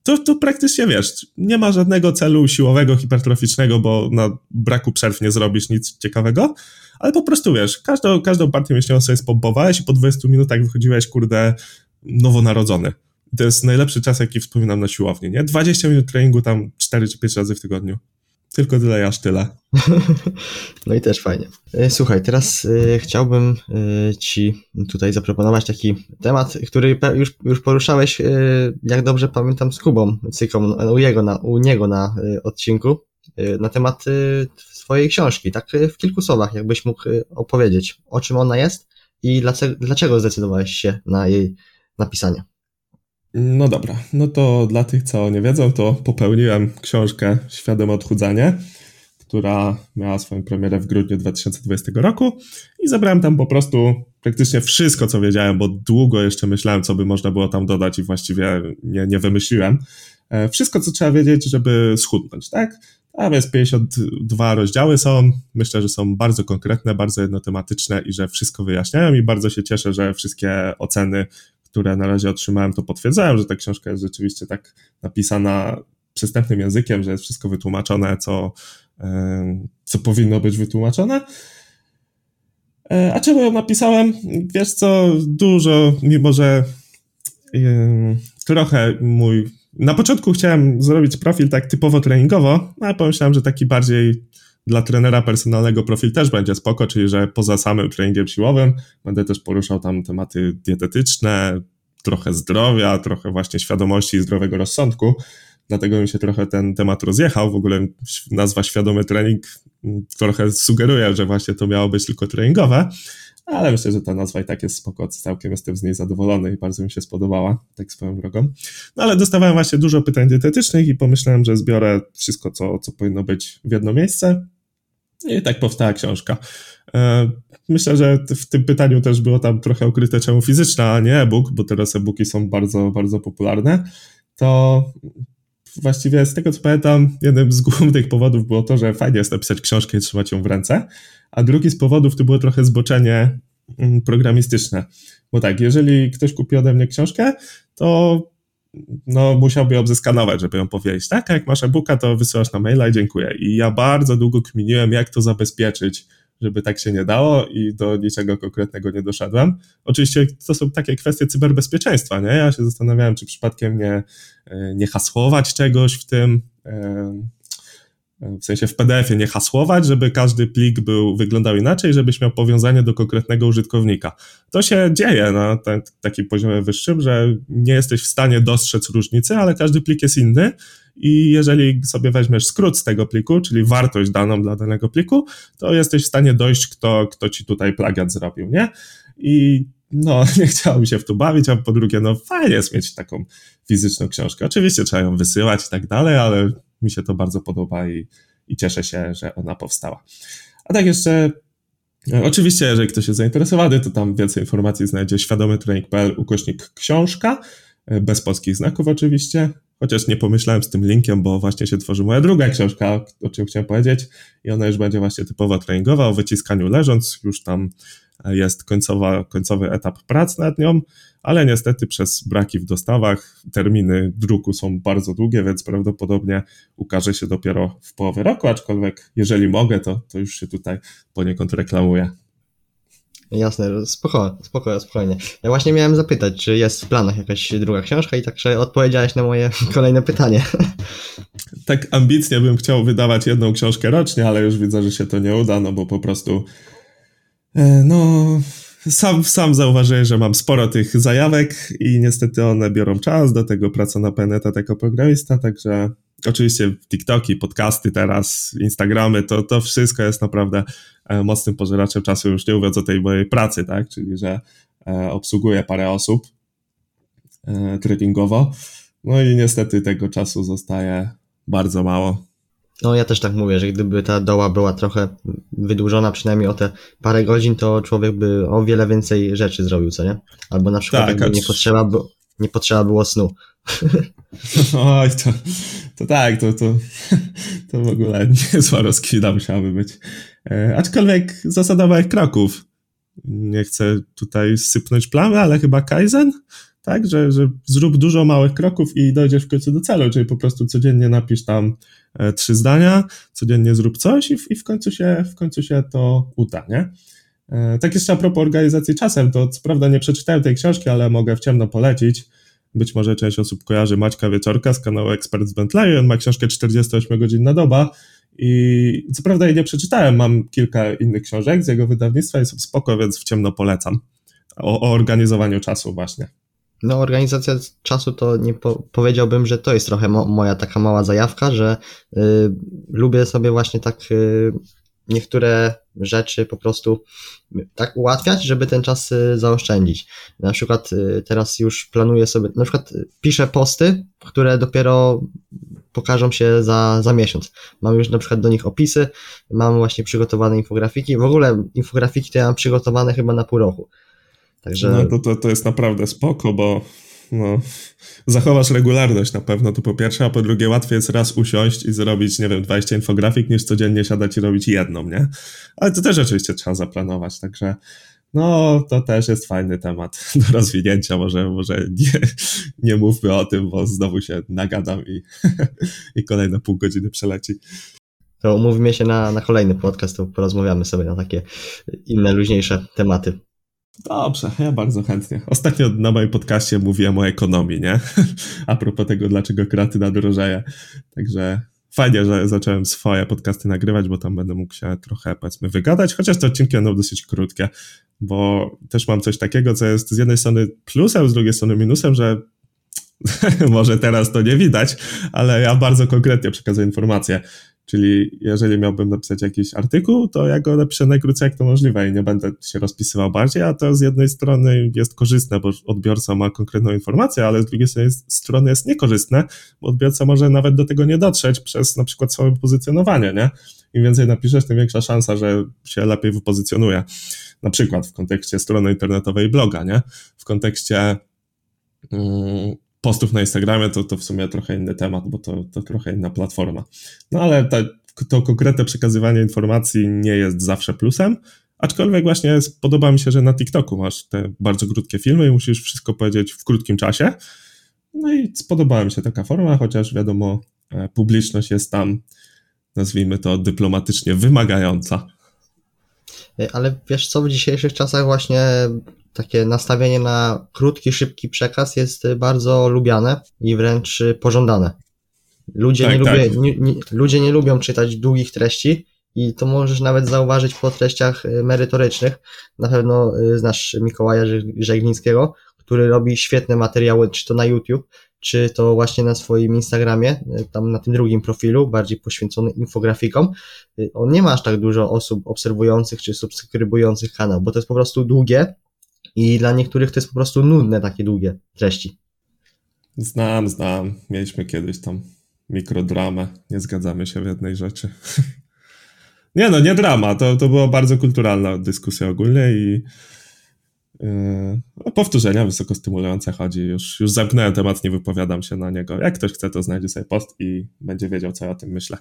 to, to praktycznie wiesz, nie ma żadnego celu siłowego, hipertroficznego, bo na braku przerw nie zrobisz nic ciekawego, ale po prostu wiesz, każdą, każdą partię mięśniową sobie spompowałeś i po 20 minutach wychodziłeś, kurde, nowonarodzony. To jest najlepszy czas, jaki wspominam na siłowni, nie? 20 minut treningu tam 4 czy 5 razy w tygodniu. Tylko tyle, aż tyle. (laughs) no i też fajnie. E, słuchaj, teraz y, chciałbym y, Ci tutaj zaproponować taki temat, który już, już poruszałeś, jak dobrze pamiętam, z Kubą Cyką u, jego na, u niego na odcinku, na temat swojej książki. Tak w kilku słowach, jakbyś mógł opowiedzieć, o czym ona jest i dlaczego zdecydowałeś się na jej napisanie. No dobra, no to dla tych, co nie wiedzą, to popełniłem książkę Świadome Odchudzanie, która miała swoją premierę w grudniu 2020 roku i zabrałem tam po prostu praktycznie wszystko, co wiedziałem, bo długo jeszcze myślałem, co by można było tam dodać i właściwie nie, nie wymyśliłem. E, wszystko, co trzeba wiedzieć, żeby schudnąć, tak? A więc 52 rozdziały są. Myślę, że są bardzo konkretne, bardzo jednotematyczne i że wszystko wyjaśniają i bardzo się cieszę, że wszystkie oceny które na razie otrzymałem, to potwierdzają, że ta książka jest rzeczywiście tak napisana przystępnym językiem, że jest wszystko wytłumaczone, co, co powinno być wytłumaczone. E, a czemu ją napisałem? Wiesz co, dużo, mimo że trochę mój. Na początku chciałem zrobić profil tak typowo treningowo, ale pomyślałem, że taki bardziej dla trenera personalnego profil też będzie spoko, czyli że poza samym treningiem siłowym będę też poruszał tam tematy dietetyczne, trochę zdrowia, trochę właśnie świadomości i zdrowego rozsądku. Dlatego mi się trochę ten temat rozjechał. W ogóle nazwa świadomy trening trochę sugeruje, że właśnie to miało być tylko treningowe, ale myślę, że ta nazwa i tak jest spoko, całkiem jestem z niej zadowolony i bardzo mi się spodobała, tak swoją drogą. No ale dostawałem właśnie dużo pytań dietetycznych i pomyślałem, że zbiorę wszystko, co, co powinno być w jedno miejsce i tak powstała książka. E, myślę, że w tym pytaniu też było tam trochę ukryte czemu fizyczna, a nie e-book, bo teraz e-booki są bardzo, bardzo popularne. To właściwie z tego co pamiętam, jednym z głównych powodów było to, że fajnie jest napisać książkę i trzymać ją w ręce, a drugi z powodów to było trochę zboczenie mm, programistyczne. Bo tak, jeżeli ktoś kupi ode mnie książkę, to no musiałby ją zeskanować, żeby ją powiedzieć, tak, jak masz e-booka, to wysyłasz na maila i dziękuję. I ja bardzo długo kminiłem, jak to zabezpieczyć, żeby tak się nie dało i do niczego konkretnego nie doszedłem. Oczywiście to są takie kwestie cyberbezpieczeństwa, nie? Ja się zastanawiałem, czy przypadkiem nie, e, nie hasłować czegoś w tym, w sensie w PDF-ie nie hasłować, żeby każdy plik był, wyglądał inaczej, żebyś miał powiązanie do konkretnego użytkownika. To się dzieje na ten, takim poziomie wyższym, że nie jesteś w stanie dostrzec różnicy, ale każdy plik jest inny i jeżeli sobie weźmiesz skrót z tego pliku, czyli wartość daną dla danego pliku, to jesteś w stanie dojść, kto, kto ci tutaj plagiat zrobił, nie? I no, (laughs) nie chciałem się w to bawić, a po drugie, no fajnie jest mieć taką fizyczną książkę. Oczywiście trzeba ją wysyłać i tak dalej, ale mi się to bardzo podoba i, i cieszę się, że ona powstała. A tak jeszcze e, Oczywiście, jeżeli ktoś jest zainteresowany, to tam więcej informacji znajdzie świadomytrening.pl ukośnik książka, e, bez polskich znaków oczywiście, chociaż nie pomyślałem z tym linkiem, bo właśnie się tworzy moja druga książka, o czym chciałem powiedzieć i ona już będzie właśnie typowo treningowa, o wyciskaniu leżąc, już tam jest końcowa, końcowy etap prac nad nią, ale niestety przez braki w dostawach terminy druku są bardzo długie, więc prawdopodobnie ukaże się dopiero w połowie roku, aczkolwiek jeżeli mogę, to, to już się tutaj poniekąd reklamuję. Jasne, spokojnie, spokojnie, spokojnie. Ja właśnie miałem zapytać, czy jest w planach jakaś druga książka i także odpowiedziałeś na moje (laughs) kolejne pytanie. Tak ambitnie bym chciał wydawać jedną książkę rocznie, ale już widzę, że się to nie uda, no bo po prostu E, no, sam, sam zauważyłem, że mam sporo tych zajawek i niestety one biorą czas, do tego praca na PNET jako programista, także oczywiście TikToki, podcasty teraz, Instagramy, to, to wszystko jest naprawdę e, mocnym pożeraczem czasu, już nie mówiąc o tej mojej pracy, tak, czyli że e, obsługuję parę osób tradingowo, no i niestety tego czasu zostaje bardzo mało. No ja też tak mówię, że gdyby ta doła była trochę wydłużona przynajmniej o te parę godzin, to człowiek by o wiele więcej rzeczy zrobił, co nie? Albo na przykład tak, nie, potrzeba, nie potrzeba było snu. (laughs) Oj, to, to tak, to, to, (laughs) to w ogóle (laughs) niezła rozkwita musiałaby być. E, aczkolwiek zasada małych kroków. Nie chcę tutaj sypnąć plamy, ale chyba Kaizen tak, że, że zrób dużo małych kroków i dojdziesz w końcu do celu, czyli po prostu codziennie napisz tam trzy zdania, codziennie zrób coś i w, i w, końcu, się, w końcu się to uda, nie? E, tak jeszcze a propos organizacji czasem, to co prawda nie przeczytałem tej książki, ale mogę w ciemno polecić. Być może część osób kojarzy Maćka Wieczorka z kanału Ekspert z Bentley, on ma książkę 48 godzin na doba i co prawda jej nie przeczytałem, mam kilka innych książek z jego wydawnictwa i są spoko, więc w ciemno polecam. O, o organizowaniu czasu właśnie. No, organizacja czasu to nie po, powiedziałbym, że to jest trochę mo, moja taka mała zajawka, że y, lubię sobie właśnie tak y, niektóre rzeczy po prostu tak ułatwiać, żeby ten czas y, zaoszczędzić. Na przykład y, teraz już planuję sobie, na przykład piszę posty, które dopiero pokażą się za, za miesiąc. Mam już na przykład do nich opisy, mam właśnie przygotowane infografiki. W ogóle infografiki to ja mam przygotowane chyba na pół roku. Także... No to, to, to jest naprawdę spoko, bo no, zachowasz regularność na pewno, to po pierwsze, a po drugie łatwiej jest raz usiąść i zrobić, nie wiem, 20 infografik, niż codziennie siadać i robić jedną, nie? Ale to też oczywiście trzeba zaplanować, także no, to też jest fajny temat (laughs) do rozwinięcia, może, może nie, nie mówmy o tym, bo znowu się nagadam i, (laughs) i kolejne pół godziny przeleci. To umówmy się na, na kolejny podcast, to porozmawiamy sobie na takie inne, luźniejsze tematy. Dobrze, ja bardzo chętnie. Ostatnio na moim podcaście mówiłem o ekonomii, nie? (laughs) A propos tego, dlaczego kreatyna drożeje. Także fajnie, że zacząłem swoje podcasty nagrywać, bo tam będę mógł się trochę, powiedzmy, wygadać, chociaż te odcinki będą dosyć krótkie, bo też mam coś takiego, co jest z jednej strony plusem, z drugiej strony minusem, że (laughs) może teraz to nie widać, ale ja bardzo konkretnie przekazuję informacje. Czyli jeżeli miałbym napisać jakiś artykuł, to ja go napiszę najkrócej jak to możliwe i nie będę się rozpisywał bardziej, a to z jednej strony jest korzystne, bo odbiorca ma konkretną informację, ale z drugiej strony jest niekorzystne, bo odbiorca może nawet do tego nie dotrzeć przez na przykład swoje pozycjonowanie, nie? Im więcej napiszesz, tym większa szansa, że się lepiej wypozycjonuje. Na przykład w kontekście strony internetowej bloga, nie? W kontekście mm, postów na Instagramie to, to w sumie trochę inny temat, bo to, to trochę inna platforma. No ale ta, to konkretne przekazywanie informacji nie jest zawsze plusem, aczkolwiek właśnie podoba mi się, że na TikToku masz te bardzo krótkie filmy i musisz wszystko powiedzieć w krótkim czasie. No i spodobała mi się taka forma, chociaż wiadomo, e, publiczność jest tam, nazwijmy to dyplomatycznie, wymagająca. Ale wiesz co, w dzisiejszych czasach właśnie takie nastawienie na krótki, szybki przekaz jest bardzo lubiane i wręcz pożądane. Ludzie, tak, nie, tak. Lubię, nie, nie, ludzie nie lubią czytać długich treści i to możesz nawet zauważyć po treściach y, merytorycznych. Na pewno y, znasz Mikołaja Żeglińskiego, który robi świetne materiały, czy to na YouTube, czy to właśnie na swoim Instagramie, y, tam na tym drugim profilu, bardziej poświęcony infografikom. On nie ma aż tak dużo osób obserwujących czy subskrybujących kanał, bo to jest po prostu długie i dla niektórych to jest po prostu nudne takie długie treści. Znam, znam. Mieliśmy kiedyś tam mikrodramę. Nie zgadzamy się w jednej rzeczy. (laughs) nie no, nie drama. To, to była bardzo kulturalna dyskusja ogólnie i Yy, powtórzenia wysokostymulujące chodzi. Już, już zamknąłem temat, nie wypowiadam się na niego. Jak ktoś chce, to znajdzie sobie post i będzie wiedział, co ja o tym myślę.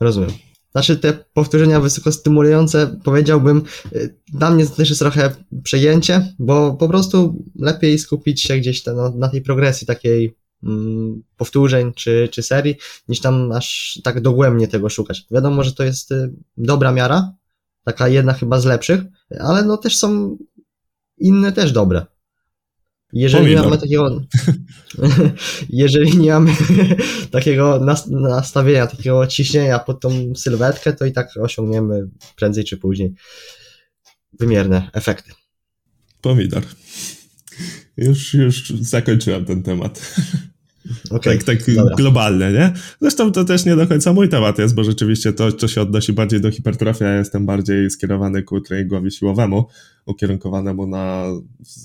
Rozumiem. Znaczy te powtórzenia wysokostymulujące, powiedziałbym, y, dla mnie to też jest trochę przejęcie, bo po prostu lepiej skupić się gdzieś na, na tej progresji takiej mm, powtórzeń czy, czy serii, niż tam aż tak dogłębnie tego szukać. Wiadomo, że to jest y, dobra miara, taka jedna chyba z lepszych, ale no też są inne też dobre. (laughs) Jeżeli nie mamy (laughs) takiego, jeżeli nie mamy takiego nastawienia, takiego ciśnienia pod tą sylwetkę, to i tak osiągniemy prędzej czy później wymierne efekty. Pomidor. Już, już zakończyłem ten temat. (laughs) Okay, tak tak globalnie, nie? Zresztą to też nie do końca mój temat jest, bo rzeczywiście to, co się odnosi bardziej do hipertrofii, ja jestem bardziej skierowany ku treningowi siłowemu, ukierunkowanemu na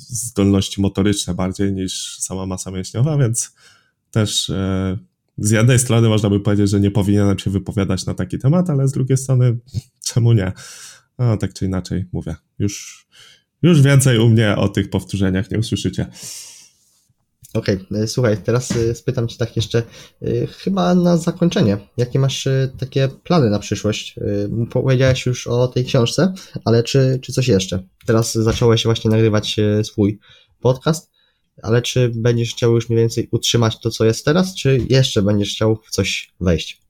zdolności motoryczne bardziej niż sama masa mięśniowa, więc też e, z jednej strony można by powiedzieć, że nie powinienem się wypowiadać na taki temat, ale z drugiej strony czemu nie? No, tak czy inaczej mówię. Już, już więcej u mnie o tych powtórzeniach nie usłyszycie. Okej, okay. E, słuchaj, teraz e, spytam Cię tak jeszcze, e, chyba na zakończenie, jakie masz takie plany na przyszłość? Powiedziałeś już o tej książce, ale czy, czy coś jeszcze? Teraz zacząłeś właśnie nagrywać swój podcast, ale czy będziesz chciał już mniej więcej utrzymać to, co jest teraz, czy jeszcze będziesz chciał w coś wejść?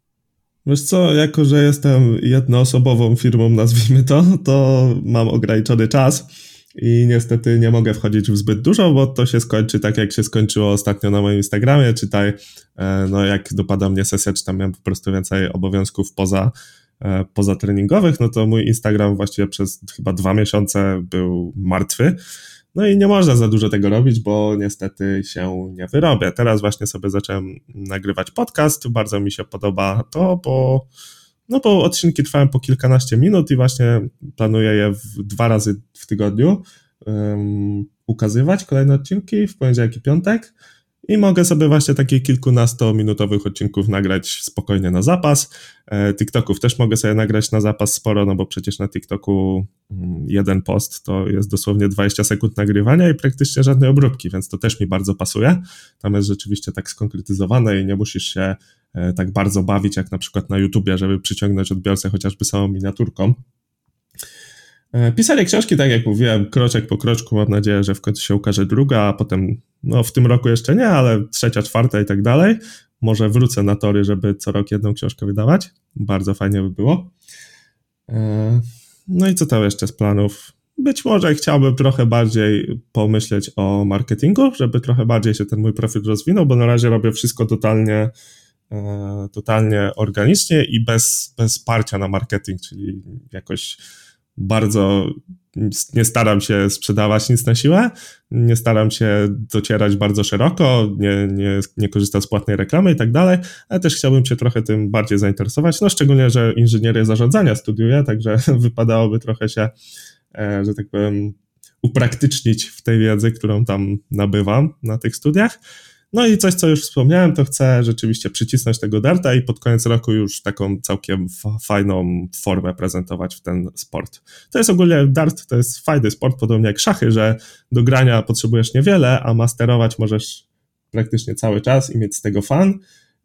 Wiesz co, jako że jestem jednoosobową firmą, nazwijmy to, to mam ograniczony czas i niestety nie mogę wchodzić w zbyt dużo, bo to się skończy tak, jak się skończyło ostatnio na moim Instagramie, czytaj, e, no jak dopada mnie sesja, czy tam miałem po prostu więcej obowiązków poza, e, poza treningowych, no to mój Instagram właściwie przez chyba dwa miesiące był martwy. No i nie można za dużo tego robić, bo niestety się nie wyrobię. Teraz właśnie sobie zacząłem nagrywać podcast. Bardzo mi się podoba to, bo no bo odcinki trwają po kilkanaście minut i właśnie planuję je w, dwa razy w tygodniu um, ukazywać kolejne odcinki w poniedziałek i piątek i mogę sobie właśnie takich kilkunastominutowych odcinków nagrać spokojnie na zapas. E, TikToków też mogę sobie nagrać na zapas sporo, no bo przecież na TikToku mm, jeden post to jest dosłownie 20 sekund nagrywania i praktycznie żadnej obróbki, więc to też mi bardzo pasuje. Tam jest rzeczywiście tak skonkretyzowane i nie musisz się tak bardzo bawić jak na przykład na YouTubie, żeby przyciągnąć odbiorcę chociażby samą miniaturką. E, pisanie książki, tak jak mówiłem, kroczek po kroczku. Mam nadzieję, że w końcu się ukaże druga, a potem, no w tym roku jeszcze nie, ale trzecia, czwarta i tak dalej. Może wrócę na tory, żeby co rok jedną książkę wydawać. Bardzo fajnie by było. E, no i co tam jeszcze z planów? Być może chciałbym trochę bardziej pomyśleć o marketingu, żeby trochę bardziej się ten mój profil rozwinął, bo na razie robię wszystko totalnie, e, totalnie organicznie i bez, bez parcia na marketing, czyli jakoś bardzo nie staram się sprzedawać nic na siłę, nie staram się docierać bardzo szeroko, nie, nie, nie korzystam z płatnej reklamy i tak dalej, ale też chciałbym się trochę tym bardziej zainteresować, no szczególnie, że inżynierię zarządzania studiuję, także (laughs) wypadałoby trochę się, e, że tak powiem, upraktycznić w tej wiedzy, którą tam nabywam na tych studiach. No i coś, co już wspomniałem, to chcę rzeczywiście przycisnąć tego darta i pod koniec roku już taką całkiem fajną formę prezentować w ten sport. To jest ogólnie dart, to jest fajny sport, podobnie jak szachy, że do grania potrzebujesz niewiele, a masterować możesz praktycznie cały czas i mieć z tego fan.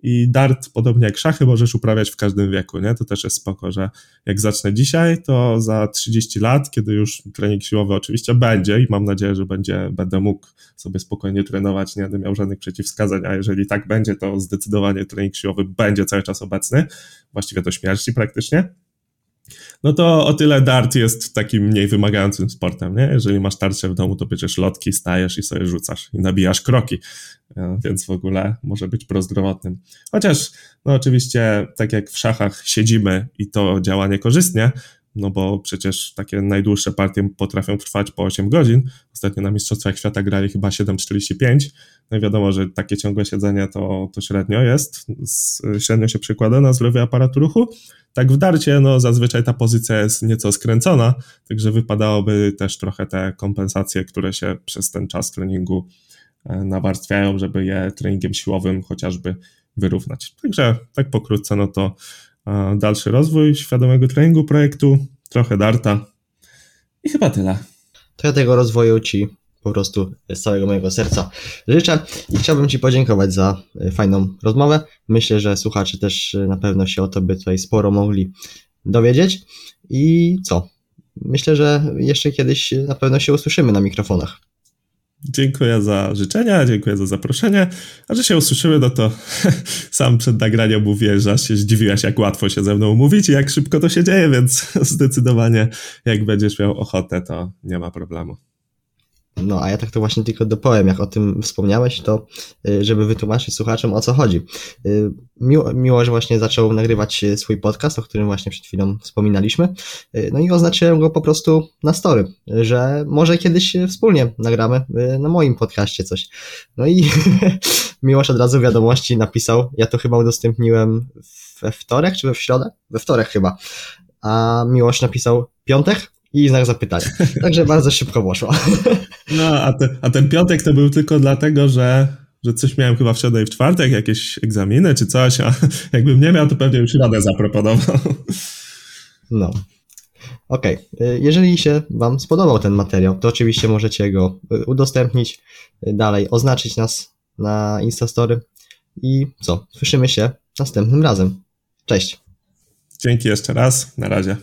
I dart, podobnie jak szachy, możesz uprawiać w każdym wieku, nie? To też jest spoko, że jak zacznę dzisiaj, to za 30 lat, kiedy już trening siłowy oczywiście będzie i mam nadzieję, że będzie, będę mógł sobie spokojnie trenować, nie będę miał żadnych przeciwwskazań, a jeżeli tak będzie, to zdecydowanie trening siłowy będzie cały czas obecny, właściwie do śmierci praktycznie no to o tyle dart jest takim mniej wymagającym sportem, nie? Jeżeli masz tarczę w domu, to bierzesz lotki, stajesz i sobie rzucasz i nabijasz kroki, e, więc w ogóle może być prozdrowotnym. Chociaż, no oczywiście, tak jak w szachach siedzimy i to działa niekorzystnie, no bo przecież takie najdłuższe partie potrafią trwać po 8 godzin. Ostatnio na Mistrzostwach Świata grali chyba 7,45. No i wiadomo, że takie ciągłe siedzenie to, to średnio jest, średnio się przykłada na zdrowie aparatu ruchu. Tak w darcie, no zazwyczaj ta pozycja jest nieco skręcona, także wypadałoby też trochę te kompensacje, które się przez ten czas treningu e, nawarstwiają, żeby je treningiem siłowym chociażby wyrównać. Także tak pokrótce, no to dalszy rozwój świadomego treningu projektu, trochę darta i chyba tyle. To ja tego rozwoju Ci po prostu z całego mojego serca życzę i chciałbym Ci podziękować za e, fajną rozmowę. Myślę, że słuchacze też e, na pewno się o Tobie tutaj sporo mogli dowiedzieć i co? Myślę, że jeszcze kiedyś na pewno się usłyszymy na mikrofonach. Dziękuję za życzenia, dziękuję za zaproszenie. A że się usłyszymy, no to (laughs) sam przed nagraniem mówię, że się zdziwiłaś, jak łatwo się ze mną umówić i jak szybko to się dzieje, więc (laughs) zdecydowanie jak będziesz miał ochotę, to nie ma problemu. No, a ja tak to właśnie tylko dopowiem, jak o tym wspomniałeś, to y, żeby wytłumaczyć słuchaczom o co chodzi. Y, miło, miło, że właśnie zaczął nagrywać y, swój podcast, o którym właśnie przed chwilą wspominaliśmy. No i oznaczyłem go po prostu na story, że może kiedyś wspólnie nagramy na moim podcaście coś. No i (laughs) Miłosz od razu wiadomości napisał, ja to chyba udostępniłem we wtorek czy we środę? We wtorek chyba. A Miłosz napisał piątek? i znak zapytania. Także bardzo szybko poszło. (laughs) No, a, te, a ten piątek to był tylko dlatego, że, że coś miałem chyba w środę i w czwartek, jakieś egzaminy czy coś, a (laughs) jakbym nie miał, to pewnie już radę zaproponował. (laughs) No. Okej, okay. jeżeli się Wam spodobał ten materiał, to oczywiście możecie go y, udostępnić y, dalej, oznaczyć nas na Instastory i co, słyszymy się następnym razem. Cześć. Dzięki jeszcze raz, na razie.